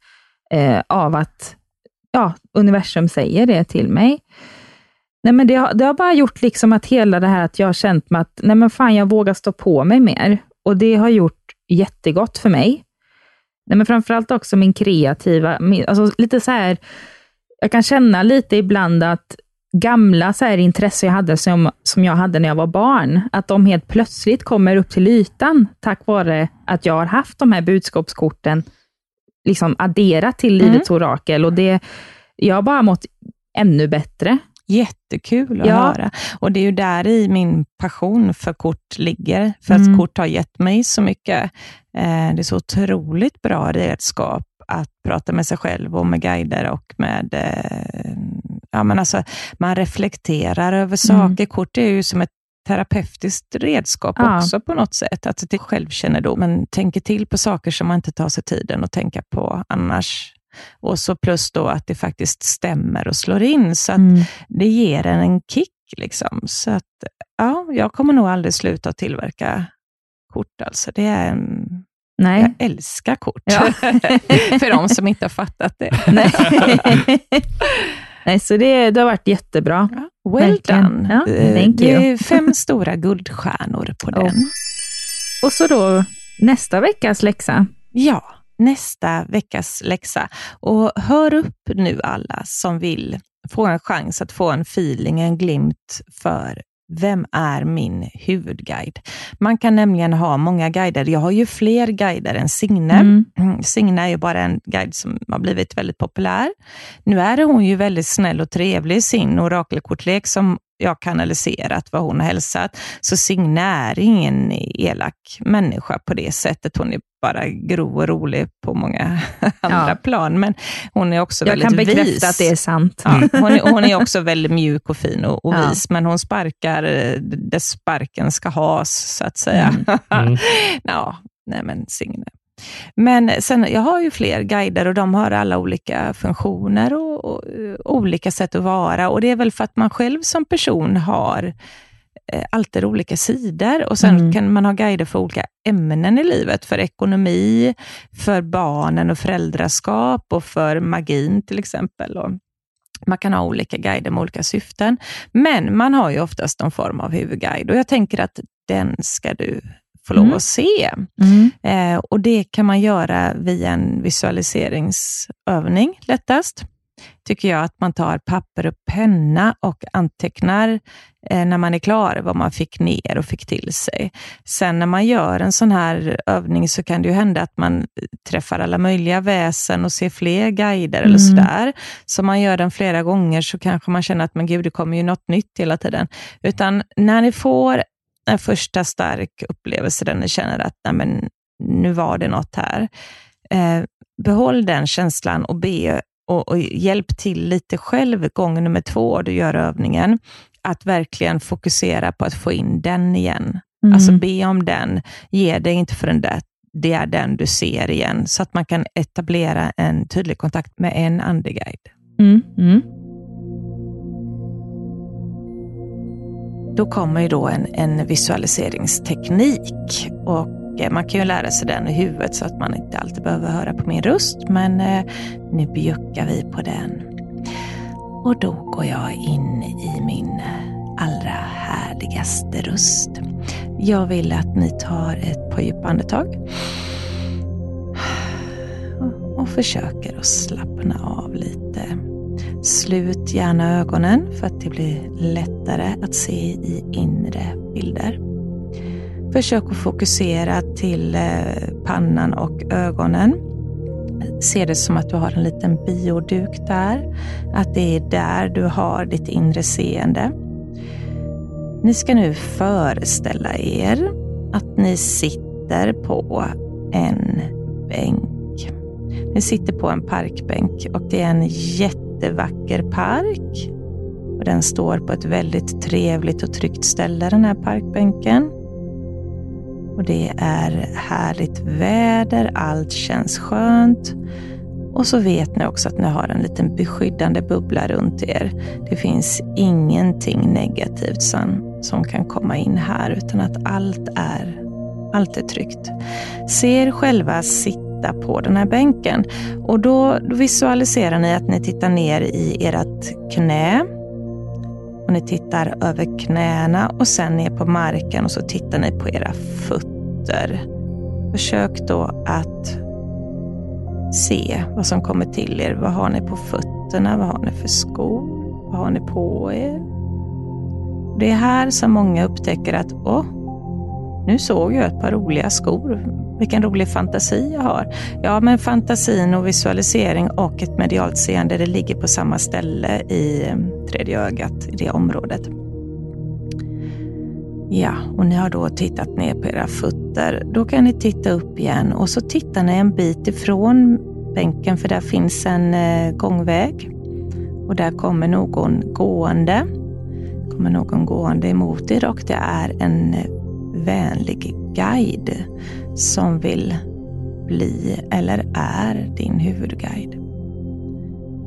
eh, av att ja, universum säger det till mig. Nej, men det, har, det har bara gjort liksom att hela det här att jag har känt mig att, nej men fan, jag vågar stå på mig mer. Och det har gjort jättegott för mig. Nej, men framförallt också min kreativa, min, alltså lite så här, jag kan känna lite ibland att gamla så här intressen jag hade som, som jag hade när jag var barn, att de helt plötsligt kommer upp till ytan tack vare att jag har haft de här budskapskorten liksom adderat till Mm. livets orakel. Och det, jag har bara mått ännu bättre. Jättekul att Ja. höra. Och det är ju där i min passion för kort ligger. För att Mm. kort har gett mig så mycket. Eh, det är så otroligt bra redskap att prata med sig själv och med guider och med... Ja, men alltså, man reflekterar över saker. Kort är ju som ett terapeutiskt redskap Ja. också på något sätt. Att till självkännedom, men tänker till på saker som man inte tar sig tiden att tänka på annars. Och så plus då att det faktiskt stämmer och slår in. Så att Mm. det ger en en kick. Liksom. Så att, ja, jag kommer nog aldrig sluta tillverka kort. Alltså. Det är en, Nej. jag älskar kort. Ja. För de som inte har fattat det. Nej. Så det, det har varit jättebra. Ja, Well Verkligen. done. Ja, Eh, thank det you. är fem stora guldstjärnor på den. Och så då nästa veckas läxa. Ja, nästa veckas läxa. Och hör upp nu alla som vill få en chans att få en feeling, en glimt för vem är min huvudguide? Man kan nämligen ha många guider. Jag har ju fler guider än Signe. Mm. Mm, Signe är ju bara en guide som har blivit väldigt populär. Nu är hon ju väldigt snäll och trevlig i sin orakelkortlek som jag kanaliserat vad hon har hälsat. Så Signe är ingen elak människa på det sättet. Hon är bara grov och rolig på många andra Ja. plan, men hon är också Jag väldigt kan bekräfta vis. att det är sant. Ja, hon, är, hon är också väldigt mjuk och fin och, och Ja. vis, men hon sparkar eh, där sparken ska has, så att säga. Mm. ja, nej men Signe. Men sen, jag har ju fler guider och de har alla olika funktioner och, och, eh, olika sätt att vara. Och Det är väl för att man själv som person har eh, alltid olika sidor. Och Sen Mm. kan man ha guider för olika ämnen i livet. För ekonomi, för barnen och föräldraskap och för magin till exempel. Och man kan ha olika guider med olika syften. Men man har ju oftast någon form av huvudguide och jag tänker att den ska du få lov Mm. att se. Mm. Eh, och Det kan man göra via en visualiseringsövning lättast. Tycker jag att man tar papper och penna och antecknar eh, när man är klar vad man fick ner och fick till sig. Sen när man gör en sån här övning så kan det ju hända att man träffar alla möjliga väsen och ser fler guider eller Mm. sådär. Så man gör den flera gånger så kanske man känner att men gud, det kommer ju något nytt hela tiden. Utan när ni får en första stark upplevelse där ni känner att Nej, men, nu var det något här. Eh, behåll den känslan och be och, och hjälp till lite själv gång nummer två du gör övningen. Att verkligen fokusera på att få in den igen. Mm. Alltså be om den. Ge dig inte för den där. Det är den du ser igen. Så att man kan etablera en tydlig kontakt med en andeguide. Mm. Mm. Då kommer ju då en, en visualiseringsteknik. Och Eh, man kan ju lära sig den i huvudet så att man inte alltid behöver höra på min röst. Men eh, nu bjuckar vi på den. Och då går jag in i min allra härligaste röst. Jag vill att ni tar ett par djupa andetag. Och försöker att slappna av lite. Slut gärna ögonen för att det blir lättare att se i inre bilder. Försök att fokusera till eh, pannan och ögonen. Se det som att du har en liten bioduk där. Att det är där du har ditt inre seende. Ni ska nu föreställa er att ni sitter på en bänk. Ni sitter på en parkbänk och det är en jättevacker park. Och den står på ett väldigt trevligt och tryggt ställe, den här parkbänken. Och det är härligt väder, allt känns skönt. Och så vet ni också att ni har en liten beskyddande bubbla runt er. Det finns ingenting negativt som, som kan komma in här, utan att allt är, allt är tryggt. Se er själva sitta på den här bänken och då, då visualiserar ni att ni tittar ner i ert knä. Och ni tittar över knäna och sen ner på marken och så tittar ni på era fötter. Försök då att se vad som kommer till er. Vad har ni på fötterna? Vad har ni för skor? Vad har ni på er? Det är här som många upptäcker att, åh, nu såg jag ett par roliga skor. Vilken rolig fantasi jag har. Ja, men fantasin och visualisering och ett medialt seende, det ligger på samma ställe i eh, tredje ögat, i det området. Ja, och ni har då tittat ner på era fötter. Då kan ni titta upp igen och så tittar ni en bit ifrån bänken för där finns en eh, gångväg. Och där kommer någon gående. kommer någon gående emot er och det är en eh, vänlig guide som vill bli eller är din huvudguide.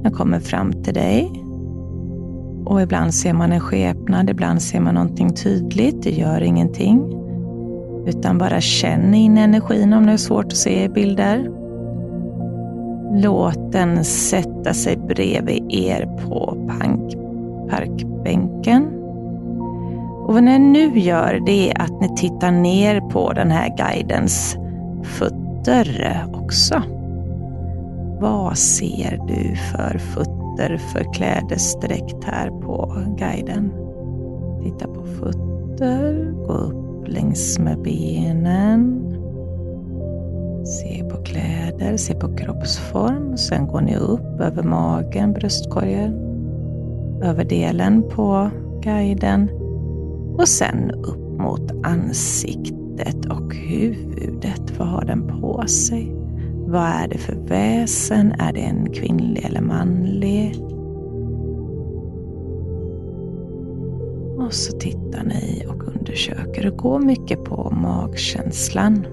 Den kommer fram till dig och ibland ser man en skepnad, ibland ser man någonting tydligt. Det gör ingenting. Utan bara känn in energin om det är svårt att se i bilder. Låt den sätta sig bredvid er på parkbänken. Och vad ni nu gör, det är att ni tittar ner på den här guidens fötter också. Vad ser du för fötter? för klädesdräkt här på guiden. Titta på fötter, gå upp längs med benen. Se på kläder, se på kroppsform. Sen går ni upp över magen, bröstkorgen, över delen på guiden och sen upp mot ansiktet och huvudet. Vad har den på sig? Vad är det för väsen? Är det en kvinnlig eller manlig? Och så tittar ni och undersöker och går mycket på magkänslan.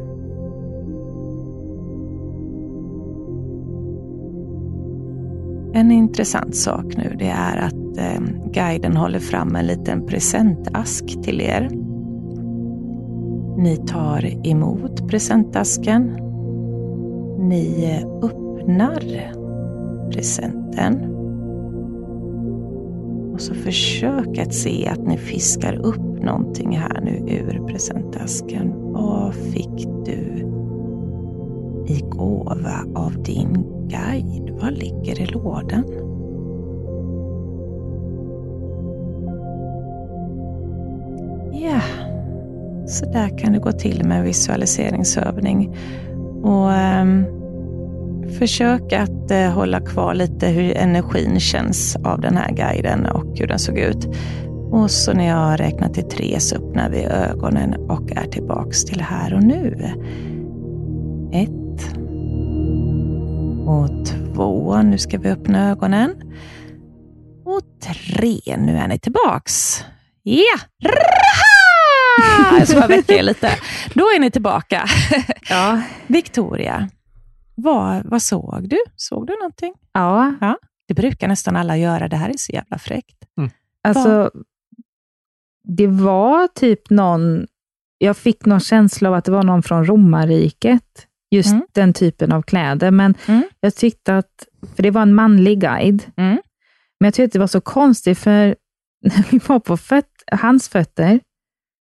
En intressant sak nu det är att eh, guiden håller fram en liten presentask till er. Ni tar emot presentasken ni eh, öppnar presenten. Och så försök att se att ni fiskar upp någonting här nu ur presentasken. Vad fick du i gåva av din guide? Vad ligger i lådan? Så där kan det gå till med visualiseringsövning. Och um, Försök att uh, hålla kvar lite hur energin känns av den här guiden och hur den såg ut. Och så när jag har räknat till tre så öppnar vi ögonen och är tillbaks till här och nu. Ett. Och två. Nu ska vi öppna ögonen. Och tre. Nu är ni tillbaks. Ja! Yeah ska bara väcka er lite. Då är ni tillbaka. Ja. Victoria, vad, vad såg du? Såg du någonting? Ja. ja. Det brukar nästan alla göra. Det här är så jävla fräckt. Mm. Alltså, det var typ någon... Jag fick någon känsla av att det var någon från romarriket. Just mm. den typen av kläder. Men mm. jag tyckte att... För det var en manlig guide. Mm. Men jag tyckte att det var så konstigt, för när vi var på föt hans fötter,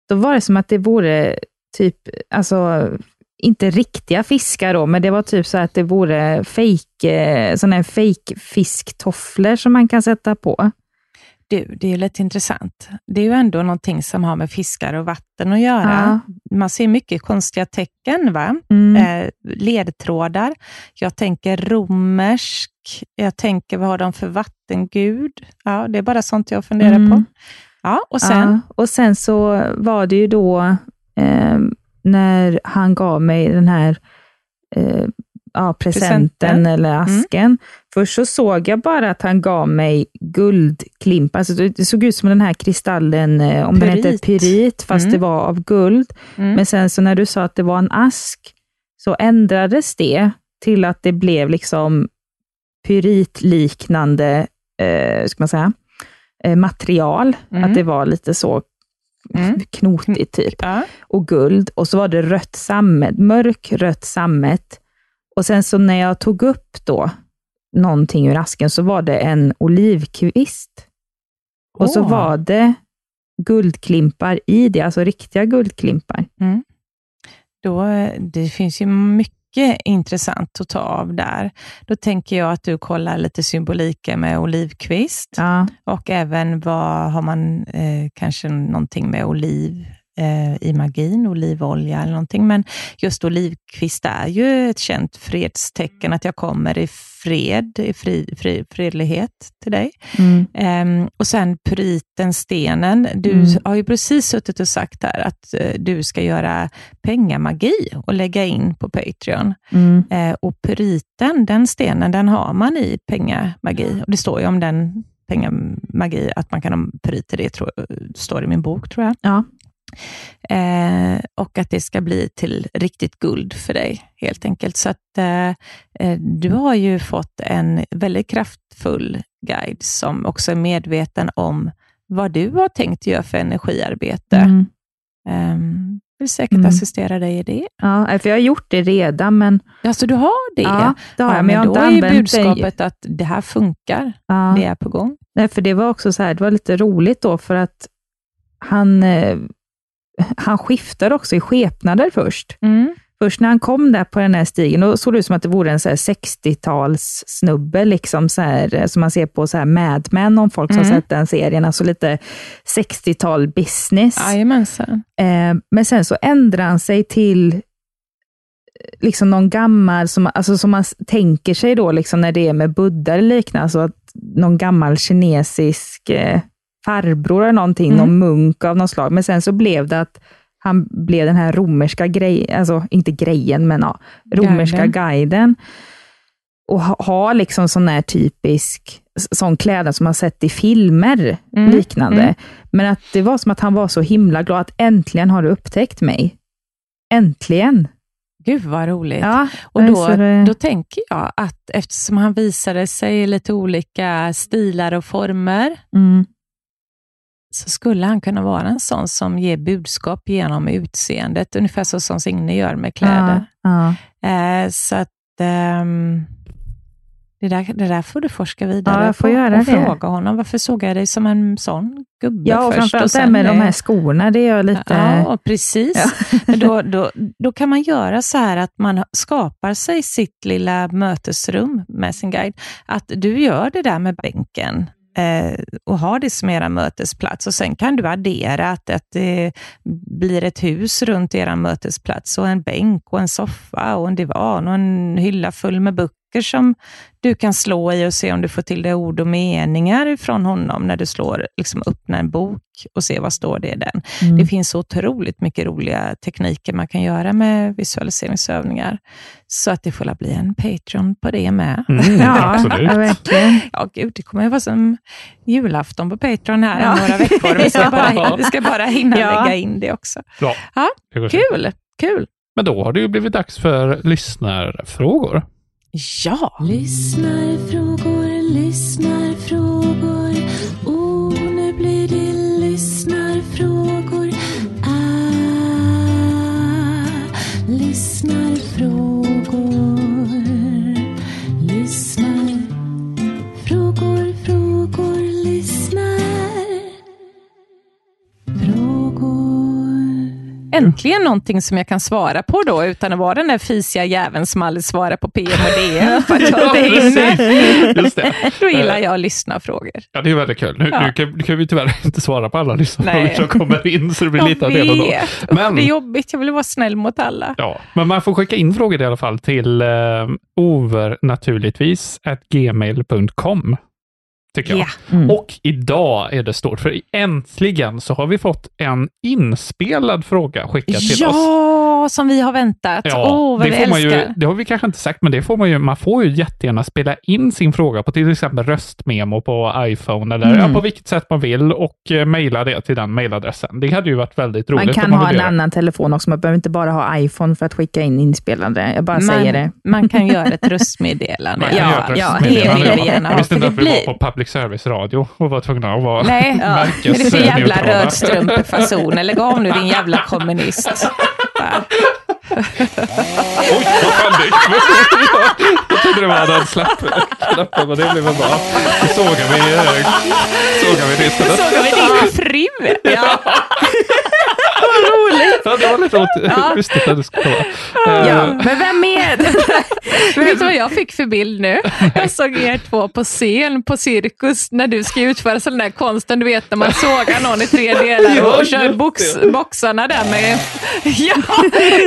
då var det som att det vore typ, alltså inte riktiga fiskar då, men det var typ så att det vore fake, eh, sådana här fake som man kan sätta på. Du, det är lite intressant. Det är ju ändå någonting som har med fiskar och vatten att göra. Ja. Man ser mycket konstiga tecken, va? Mm. Eh, ledtrådar. Jag tänker romersk. Jag tänker, vad har de för vattengud? Ja, det är bara sånt jag funderar mm. på. Ja, och sen? Ja, och sen så var det ju då eh, när han gav mig den här eh, ja, presenten, Presenten. eller asken. Först så såg jag bara att han gav mig guldklimpar. Alltså det såg ut som den här kristallen, eh, om den Pyrit. hette pyrit, fast Mm. det var av guld. Mm. Men sen så när du sa att det var en ask, så ändrades det till att det blev liksom pyritliknande, eh, ska man säga, material. Mm. Att det var lite så Mm. knotigt typ Ja. och guld och så var det rött sammet, mörk rött sammet. Och sen så när jag tog upp då någonting ur asken så var det en olivkvist. Och så var det guldklimpar i det, alltså riktiga guldklimpar. Då, eh, det finns ju mycket intressant att ta av där. Då tänker jag att du kollar lite symboliken med olivkvist Ja, och även vad har man eh, kanske någonting med oliv eh, i magin, olivolja eller någonting. Men just olivkvist är ju ett känt fredstecken, att jag kommer i fred, i fri, fri, fredlighet till dig. mm, Ehm, och sen pyriten, stenen. Du Mm. har ju precis suttit och sagt här att eh, du ska göra pengamagi och lägga in på Patreon. mm, Eh, och pyriten, den stenen, den har man i pengamagi. Och det står ju om den pengamagi, att man kan ha pyrit i det, tror, står i min bok tror jag. ja, Eh, och att det ska bli till riktigt guld för dig, helt enkelt. Så att eh, eh, du har ju fått en väldigt kraftfull guide som också är medveten om vad du har tänkt göra för energiarbete. mm. Ehm, vill säkert Mm. assistera dig i det. ja, för jag har gjort det redan, men, Alltså du har det? ja, det har Ja, jag, men jag har då inte är budskapet att det här funkar. Ja. Det är på gång. Nej, för det var också så här, det var lite roligt då, för att han, eh, han skiftade också i skepnader först. Först när han kom där på den här stigen, då såg det ut som att det vore en så här 60-tals snubbe, liksom så här, eh, som man ser på så här Mad Men, om folk som har Mm. sett den serien, alltså lite 60-tal business. Jajamensan. Eh, men sen så ändrar han sig till eh, liksom någon gammal, som, alltså som man tänker sig då, liksom när det är med buddha eller liknande, alltså att någon gammal kinesisk eh, farbror eller någonting, Mm. någon munk av något slag. Men sen så blev det att han blev den här romerska grejen, alltså inte grejen, men ja, romerska Guiden. guiden. Och ha, ha liksom sån här typisk sån kläder som man sett i filmer, Mm, liknande. mm. Men att det var som att han var så himla glad att äntligen har du upptäckt mig. Äntligen. Gud vad roligt. Ja, Och då, det- då tänker jag att eftersom han visade sig i lite olika stilar och former, mm, så skulle han kunna vara en sån som ger budskap genom utseendet, ungefär så som Signe gör med kläder. Ja, Eh, så att ehm, det, där, det där får du forska vidare Ja, jag får på göra och det. fråga honom, varför såg jag dig som en sån gubbe ja och först? framförallt det här sen med de det- här skorna, det är jag lite... Ja, precis. Ja. Då, då, då kan man göra så här att man skapar sig sitt lilla mötesrum med sin guide. Att du gör det där med bänken Eh, och ha det som era mötesplats. Och sen kan du addera att, att det blir ett hus runt er mötesplats och en bänk och en soffa och en divan och en hylla full med böcker som du kan slå i och se om du får till det ord och meningar från honom när du slår, liksom öppnar en bok och ser vad står det i den. Mm. Det finns så otroligt mycket roliga tekniker man kan göra med visualiseringsövningar. Så att det får bli en Patreon på det med. Mm, Ja, absolut. ja, verkligen. Ja, gud, det kommer att vara som julafton på Patreon här Ja. om några veckor. Vi ska bara, vi ska bara hinna Ja. lägga in det också. Bra. Ja, Kul, kul. Men då har det ju blivit dags för lyssnarfrågor. Ja, Lyssnarfrågor, lyssnarfrågor. frågor äntligen någonting som jag kan svara på då, utan att vara den där fisiga jäveln som aldrig svarar på PM och DM. För att jag Ja, inte. Just det. Då gillar jag att lyssna frågor. Ja, det är väldigt kul. Nu, Ja. nu, kan, nu kan vi tyvärr inte svara på alla lyssnarfrågor som kommer in, så det blir Jag lite av det och då. Men- Det är jobbigt, jag vill vara snäll mot alla. Ja, men man får skicka in frågor i alla fall till eh, overnaturligtvis at gmail.com. Tycker jag. Ja. Mm. Och idag är det stort, för äntligen så har vi fått en inspelad fråga skickad till oss. Som vi har väntat. Ja, Åh, vad det, vi får man älskar. ju, det har vi kanske inte sagt, men det får man ju, man får ju jättegärna spela in sin fråga på till exempel röstmemo på iPhone eller Mm. ja, på vilket sätt man vill och eh, mejla det till den mejladressen. Det hade ju varit väldigt roligt. Man kan man ha en göra. annan telefon också. Man behöver inte bara ha iPhone för att skicka in inspelade. Jag bara säger det. man kan göra ett röstmeddelande. Man kan Ja, göra ett ja, röstmeddelande. det vill vi gärna Jag ha. visste inte det att vi blir- var på public service-radio och var tvungna att vara Nej, ja. är det för jävla rödstrumpefasoner? Lägg av nu din jävla kommunist. Va? Oj, vad fan det Jag trodde det var den släppknappen, men det blev väl bra. Då sågar vi, såg sågar vi ditt istället. Såg vi din fru? Ja. Ja, det var lite inte att det skulle vara. Ja, men vem är det? Vet du vad jag fick för bild nu? Jag såg er två på scen på Cirkus när du ska utföra sån där konsten, du vet när man sågar någon i tre delar Ja, och kör box, boxarna där med... Ja,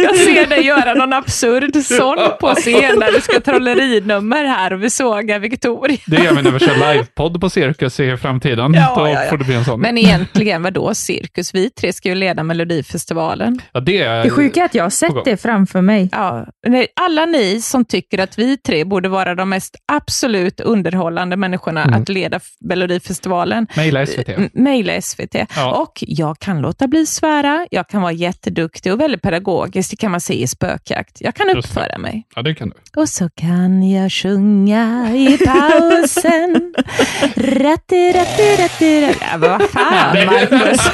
jag ser dig göra någon absurd sån på scen där du ska trollerinummer här och vi sågar Victoria. Det gör vi när vi kör livepodd på Cirkus i framtiden. Ja, Då ja, ja. får det bli en sån. Men egentligen, vad då Cirkus? Vi tre ska ju leda Melodifestivalen. Ja, det, är, Det sjuka är att jag har sett det framför mig. Ja, alla ni som tycker att vi tre borde vara de mest absolut underhållande människorna Mm. att leda Melodifestivalen, Mejla SVT. mejla SVT. Ja. Och jag kan låta bli svära, jag kan vara jätteduktig och väldigt pedagogisk, det kan man se i spökjakt. Jag kan uppföra mig. Ja, det kan du. Och så kan jag sjunga i pausen. ratti, ratti, ratti, ratti. Ja, vad fan, Marcus.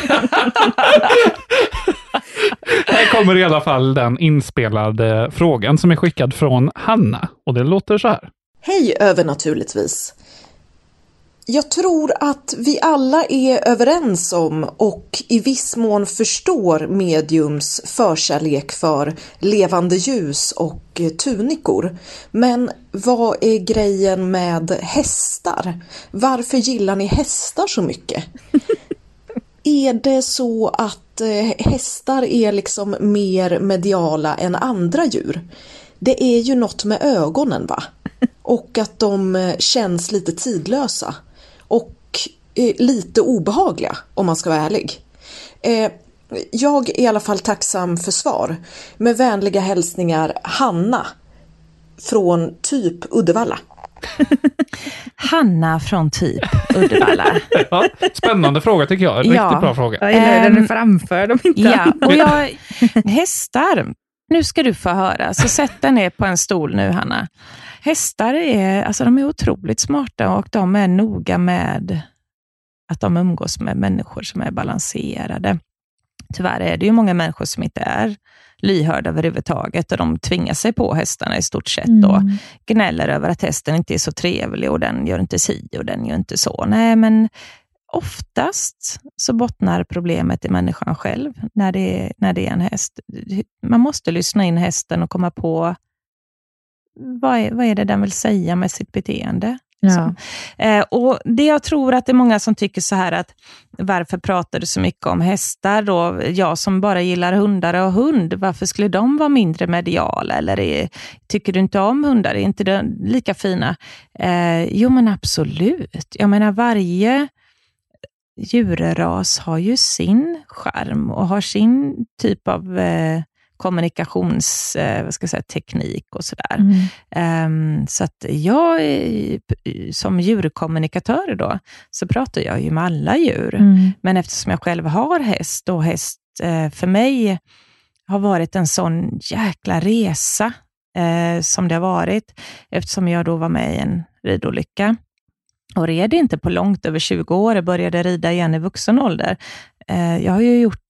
Här kommer i alla fall den inspelade frågan som är skickad från Hanna. Och det låter så här. Hej övernaturligtvis! Jag tror att vi alla är överens om och i viss mån förstår mediums förkärlek för levande ljus och tunikor. Men vad är grejen med hästar? Varför gillar ni hästar så mycket? Är det så att eh, hästar är liksom mer mediala än andra djur? Det är ju något med ögonen va? Och att de eh, känns lite tidlösa. Och eh, lite obehagliga om man ska vara ärlig. Jag är i alla fall tacksam för svar. Med vänliga hälsningar Hanna. Från typ Uddevalla. Hanna från typ Uddevalla. Ja, spännande fråga tycker jag. Riktigt Ja. bra fråga. Jag gillar hur den är Ehm, framför dem inte. Ja, och jag, hästar, nu ska du få höra. Så sätt dig ner på en stol nu, Hanna. Hästar är, alltså, de är otroligt smarta och de är noga med att de umgås med människor som är balanserade. Tyvärr är det ju många människor som inte är lyhörda överhuvudtaget och de tvingar sig på hästarna i stort sett och Mm. gnäller över att hästen inte är så trevlig och den gör inte si och den gör inte så. Nej, men oftast så bottnar problemet i människan själv när det, är, när det är en häst. Man måste lyssna in hästen och komma på vad är, vad är det den vill säga med sitt beteende. Ja. Eh, och Det jag tror att det är många som tycker så här att varför pratar du så mycket om hästar då? Jag som bara gillar hundar och hund, varför skulle de vara mindre mediala? Eller är, tycker du inte om hundar? Är inte de lika fina? Eh, jo men absolut. Jag menar varje djurras har ju sin charm och har sin typ av eh, kommunikations, eh, och sådär. Mm. Ehm, så att jag, som djurkommunikatör då, så pratar jag ju med alla djur. Mm. Men eftersom jag själv har häst och häst eh, för mig har varit en sån jäkla resa eh, som det har varit, eftersom jag då var med i en ridolycka och red inte på långt över 20 år, jag började rida igen i vuxen ålder. Eh, jag har ju gjort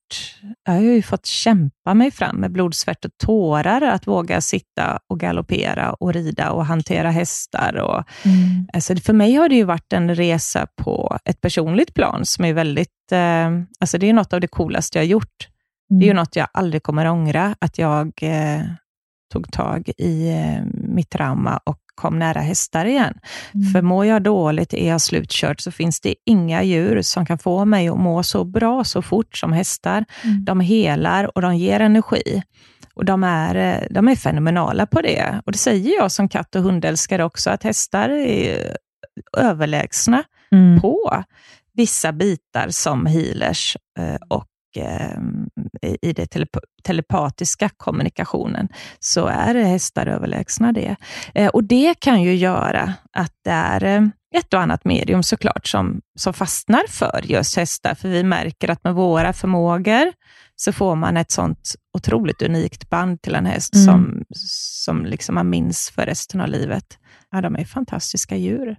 jag har ju fått kämpa mig fram med blod, svett och tårar att våga sitta och galoppera och rida och hantera hästar. Och, Mm. Alltså för mig har det ju varit en resa på ett personligt plan som är väldigt, eh, alltså det är något av det coolaste jag har gjort. Det är ju något jag aldrig kommer ångra, att jag eh, tog tag i eh, mitt trauma och kom nära hästar igen. Mm. För mår jag dåligt, är jag slutkörd, så finns det inga djur som kan få mig att må så bra så fort som hästar. Mm. De helar och de ger energi. Och de är, eh, de är fenomenala på det. Och det säger jag som katt och hundälskare också, att hästar är överlägsna Mm. på vissa bitar som healers eh, och eh, i- telep telepatiska kommunikationen, så är hästar överlägsna det. Eh, och det kan ju göra att det är eh, ett och annat medium såklart som, som fastnar för just hästar, för vi märker att med våra förmågor så får man ett sånt otroligt unikt band till en häst Mm. som, som liksom man minns för resten av livet. Ja, de är fantastiska djur,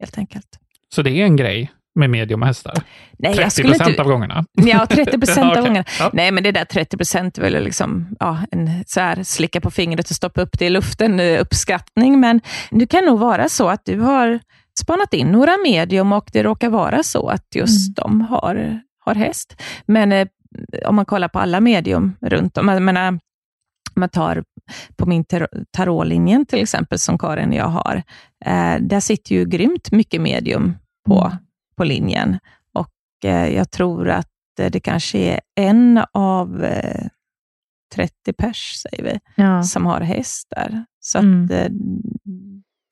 helt enkelt. Så det är en grej med medium och hästar? Nej, 30 jag skulle procent inte... av gångerna? Ja, 30 procent Ja, okej. av gångerna. Ja. Nej, men det där 30 procent är väl liksom, ja, en så här, slicka på fingret och stoppa upp det i luften eh, uppskattning. Men det kan nog vara så att du har spanat in några medium och det råkar vara så att just de har, har häst. Men eh, om man kollar på alla medium runt om, jag menar, om man tar på min tar- tarotlinjen till exempel, som Karin och jag har, eh, där sitter ju grymt mycket medium på, på linjen. Och eh, jag tror att eh, det kanske är en av eh, 30 pers, säger vi, Ja. som har häst där. Så Mm. att, eh,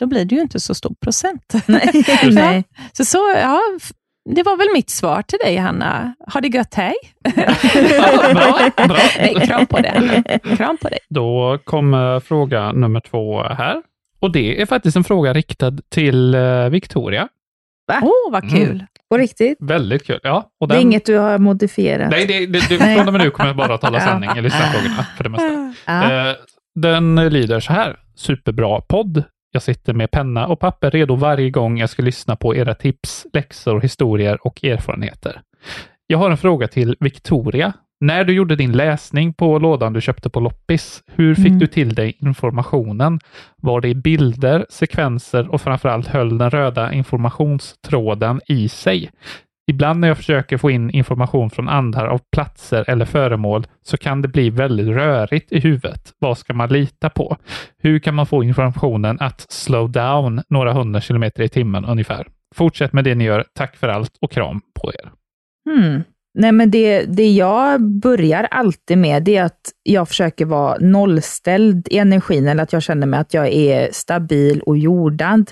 då blir det ju inte så stor procent. Nej. Nej. Så, så ja, det var väl mitt svar till dig, Hanna. Ha det gött, hej! Ja, bra, bra. Nej, kram på dig. Kram på dig. Då kommer fråga nummer två här. Och det är faktiskt en fråga riktad till eh, Victoria. Åh, oh, vad kul! Mm. På riktigt? Väldigt kul. Ja, och Det är den, inget du har modifierat? Nej, det, det, det, från och med nu kommer jag bara tala Ja. sanning i lyssnarfrågorna för det mesta. Ja. Eh, Den lyder så här. Superbra podd. Jag sitter med penna och papper redo varje gång jag ska lyssna på era tips, läxor, historier och erfarenheter. Jag har en fråga till Victoria. När du gjorde din läsning på lådan du köpte på loppis, hur fick Mm. du till dig informationen? Var det i bilder, sekvenser och framförallt höll den röda informationstråden i sig? Ibland när jag försöker få in information från andra av platser eller föremål så kan det bli väldigt rörigt i huvudet. Vad ska man lita på? Hur kan man få informationen att slow down några hundra kilometer i timmen ungefär? Fortsätt med det ni gör. Tack för allt och kram på er. Hmm. Nej, men det, det jag börjar alltid med, det är att jag försöker vara nollställd i energin, eller att jag känner mig att jag är stabil och jordad.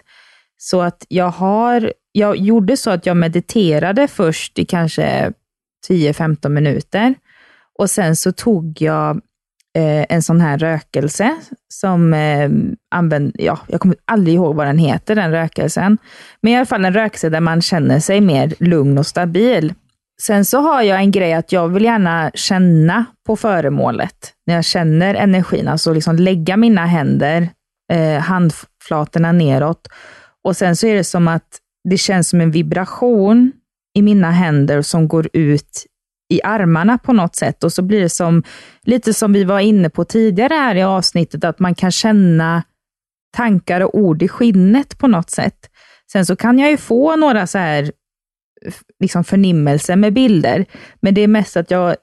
Så att jag har, jag gjorde så att jag mediterade först i kanske 10-15 minuter. Och sen så tog jag eh, en sån här rökelse som eh, använder, ja, jag kommer aldrig ihåg vad den heter, den rökelsen. Men i alla fall en rökelse där man känner sig mer lugn och stabil. Sen så har jag en grej att jag vill gärna känna på föremålet. När jag känner energin, alltså liksom lägga mina händer, eh, handflatorna neråt. Och sen så är det som att det känns som en vibration i mina händer som går ut i armarna på något sätt. Och så blir det som, lite som vi var inne på tidigare här i avsnittet, att man kan känna tankar och ord i skinnet på något sätt. Sen så kan jag ju få några så här liksom förnimmelser med bilder, men det är mest att jag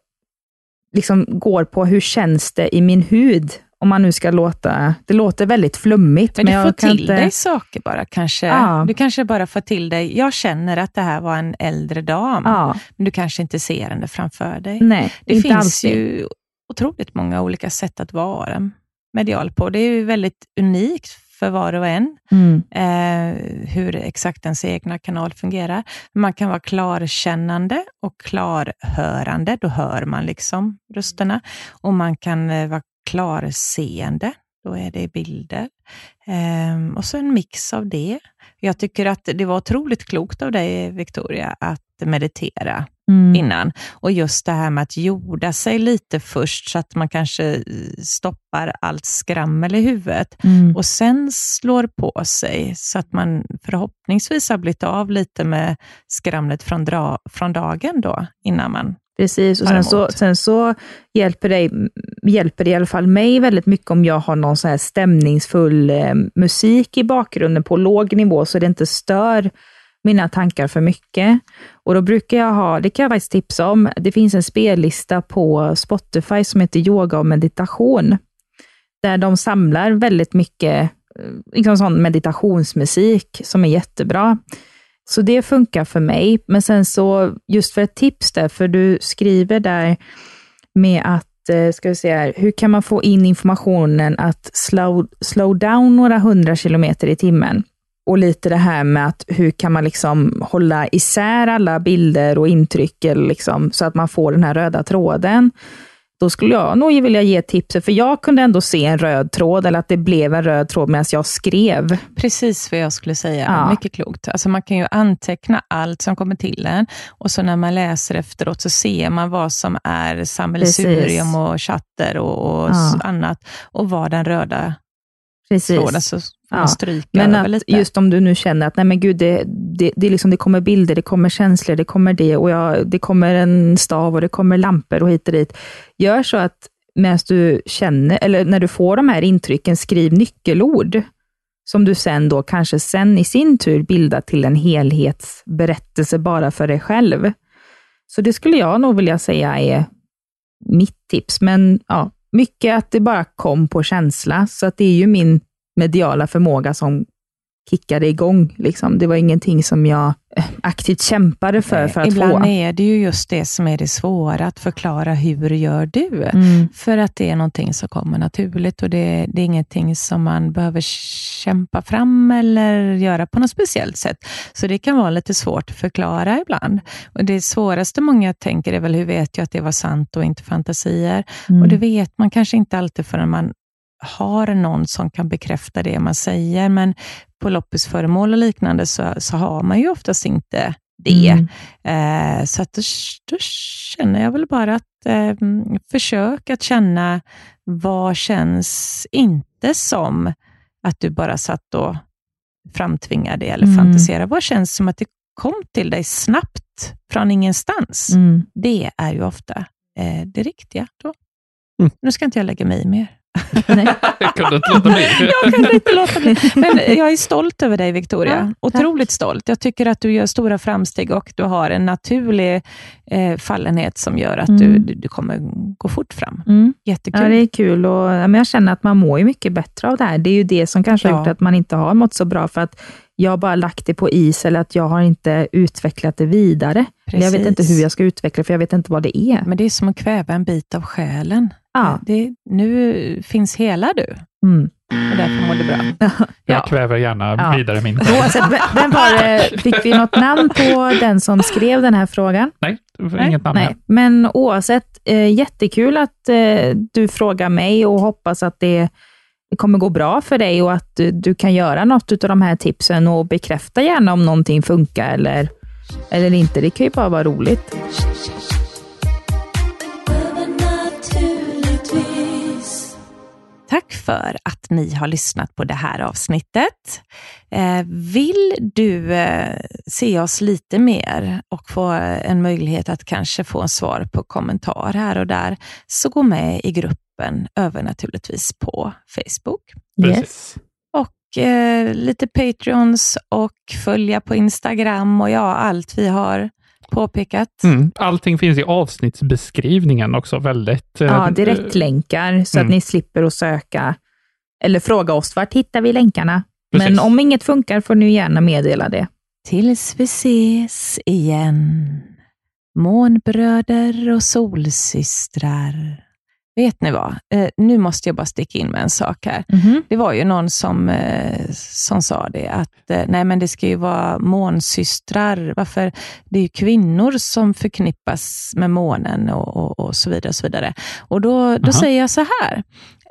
liksom går på hur känns det i min hud, om man nu ska låta, det låter väldigt flummigt. Men du jag får till inte- dig saker bara kanske. Ja. Du kanske bara får till dig, jag känner att det här var en äldre dam, Ja, men du kanske inte ser henne framför dig. nej, Det finns alltid. ju otroligt många olika sätt att vara medial på. Det är ju väldigt unikt för var och en, Mm. eh, hur exakt ens egna kanal fungerar. Man kan vara klarkännande och klarhörande, då hör man liksom rösterna. Och man kan eh, vara klarseende, då är det bilder. Ehm, och så en mix av det. Jag tycker att det var otroligt klokt av dig, Victoria, att meditera Mm. innan. Och just det här med att jorda sig lite först, så att man kanske eh, stoppar allt skrammel i huvudet Mm. och sen slår på sig, så att man förhoppningsvis har blivit av lite med skramlet från, dra, från dagen då, innan man Precis, och sen så, sen så hjälper, det, hjälper det i alla fall mig väldigt mycket om jag har någon så här stämningsfull eh, musik i bakgrunden på låg nivå, så det inte stör mina tankar för mycket. Och då brukar jag ha, det kan jag faktiskt tipsa om, det finns en spellista på Spotify som heter Yoga och meditation, där de samlar väldigt mycket eh, liksom sån meditationsmusik som är jättebra. Så det funkar för mig. Men sen så, just för ett tips där, för du skriver där med att, eh, ska vi se här, hur kan man få in informationen att slow, slow down några hundra kilometer i timmen? Och lite det här med att hur kan man liksom hålla isär alla bilder och intryck liksom, så att man får den här röda tråden. Då skulle jag nog vilja ge tipset, för jag kunde ändå se en röd tråd, eller att det blev en röd tråd medan jag skrev. Precis vad jag skulle säga. Ja. Mycket klokt. Alltså man kan ju anteckna allt som kommer till en och så när man läser efteråt så ser man vad som är sammelsurium och chatter och, och Ja. annat och vad den röda Precis. så får man stryka Men att lite. just om du nu känner att nej men gud, det, det, det, liksom, det kommer bilder, det kommer känslor, det kommer det och jag, det kommer en stav och det kommer lampor och hit och dit. Gör så att medan du känner, eller när du får de här intrycken, skriv nyckelord som du sen då kanske sen i sin tur bildar till en helhetsberättelse bara för dig själv. Så det skulle jag nog vilja säga är mitt tips. Men ja, mycket att det bara kom på känsla, så att det är ju min mediala förmåga som kickade igång. Liksom. Det var ingenting som jag eh, aktivt kämpade för, för att Ibland få. är det ju just det som är det svåra, att förklara hur gör du? Mm. För att det är någonting som kommer naturligt och det, det är ingenting som man behöver kämpa fram eller göra på något speciellt sätt. Så det kan vara lite svårt att förklara ibland. Och Det svåraste många tänker är väl, hur vet jag att det var sant och inte fantasier? Mm. Och det vet man kanske inte alltid förrän man har någon som kan bekräfta det man säger, men på loppisföremål och liknande så, så har man ju oftast inte det. Mm. Eh, så att då, då känner jag väl bara att eh, försök att känna vad känns inte som att du bara satt och framtvingade eller Mm. fantiserade. Vad känns som att det kom till dig snabbt från ingenstans? Mm. Det är ju ofta eh, det riktiga. Då. Mm. Nu ska inte jag lägga mig i mer. Nej. Jag kunde inte låta bli. Jag kan inte låta bli. Men jag är stolt över dig, Victoria. Ja, Otroligt stolt. Jag tycker att du gör stora framsteg och du har en naturlig eh, fallenhet som gör att du, Mm. du, du kommer gå fort fram. Mm. Jättekul. Ja, det är kul och men jag känner att man mår ju mycket bättre av det här. Det är ju det som kanske har Ja. gjort att man inte har mått så bra, för att jag har bara lagt det på is eller att jag har inte utvecklat det vidare. Eller Jag vet inte Precis. hur jag ska utveckla för jag vet inte vad det är. Men det är som att kväva en bit av själen. Ja. Det, nu finns hela du Mm. och därför mår du bra. Jag kväver gärna Ja. vidare min. Oavsett, vem- var det, fick vi något namn på den som skrev den här frågan? Nej, Nej, inget namn Nej, här. men oavsett, eh, jättekul att eh, du frågar mig och hoppas att det kommer gå bra för dig och att eh, du kan göra något av de här tipsen och bekräfta gärna om någonting funkar eller, eller inte. Det kan ju bara vara roligt. Tack för att ni har lyssnat på det här avsnittet. Eh, vill du eh, se oss lite mer och få en möjlighet att kanske få en svar på kommentar här och där, så gå med i gruppen Övernaturligtvis på Facebook. Precis. Och eh, lite Patreons och följa på Instagram och ja, allt vi har påpekat. Mm. Allting finns i avsnittsbeskrivningen också. Väldigt... eh, Ja, direktlänkar så att Mm. ni slipper att söka eller fråga oss, vart hittar vi länkarna? Men Precis. om inget funkar får ni gärna meddela det. Tills vi ses igen. Månbröder och solsystrar. Vet ni vad? Eh, nu måste jag bara sticka in med en sak här. Det var ju någon som, eh, som sa det, att eh, nej men det ska ju vara månsystrar. Varför? Det är ju kvinnor som förknippas med månen och, och, och så vidare. Och, så vidare. och då, då säger jag så här.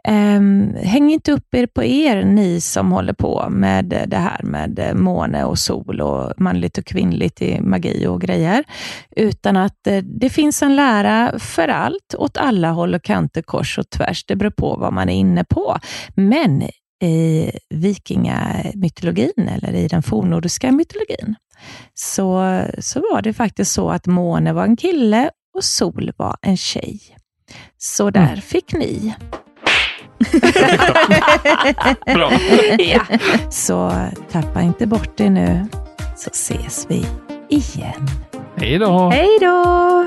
Ehm, häng inte upp er på er, ni som håller på med det här med eh, måne och sol och manligt och kvinnligt i magi och grejer. Utan att eh, det finns en lära för allt, åt alla håll och kanter, kors och tvärs. Det beror på vad man är inne på. Men i vikingamytologin, eller i den fornnordiska mytologin, så, så var det faktiskt så att måne var en kille och sol var en tjej. Så där fick ni. Bra. ja. Så tappa inte bort det nu, så ses vi igen. Hej då. Hej då!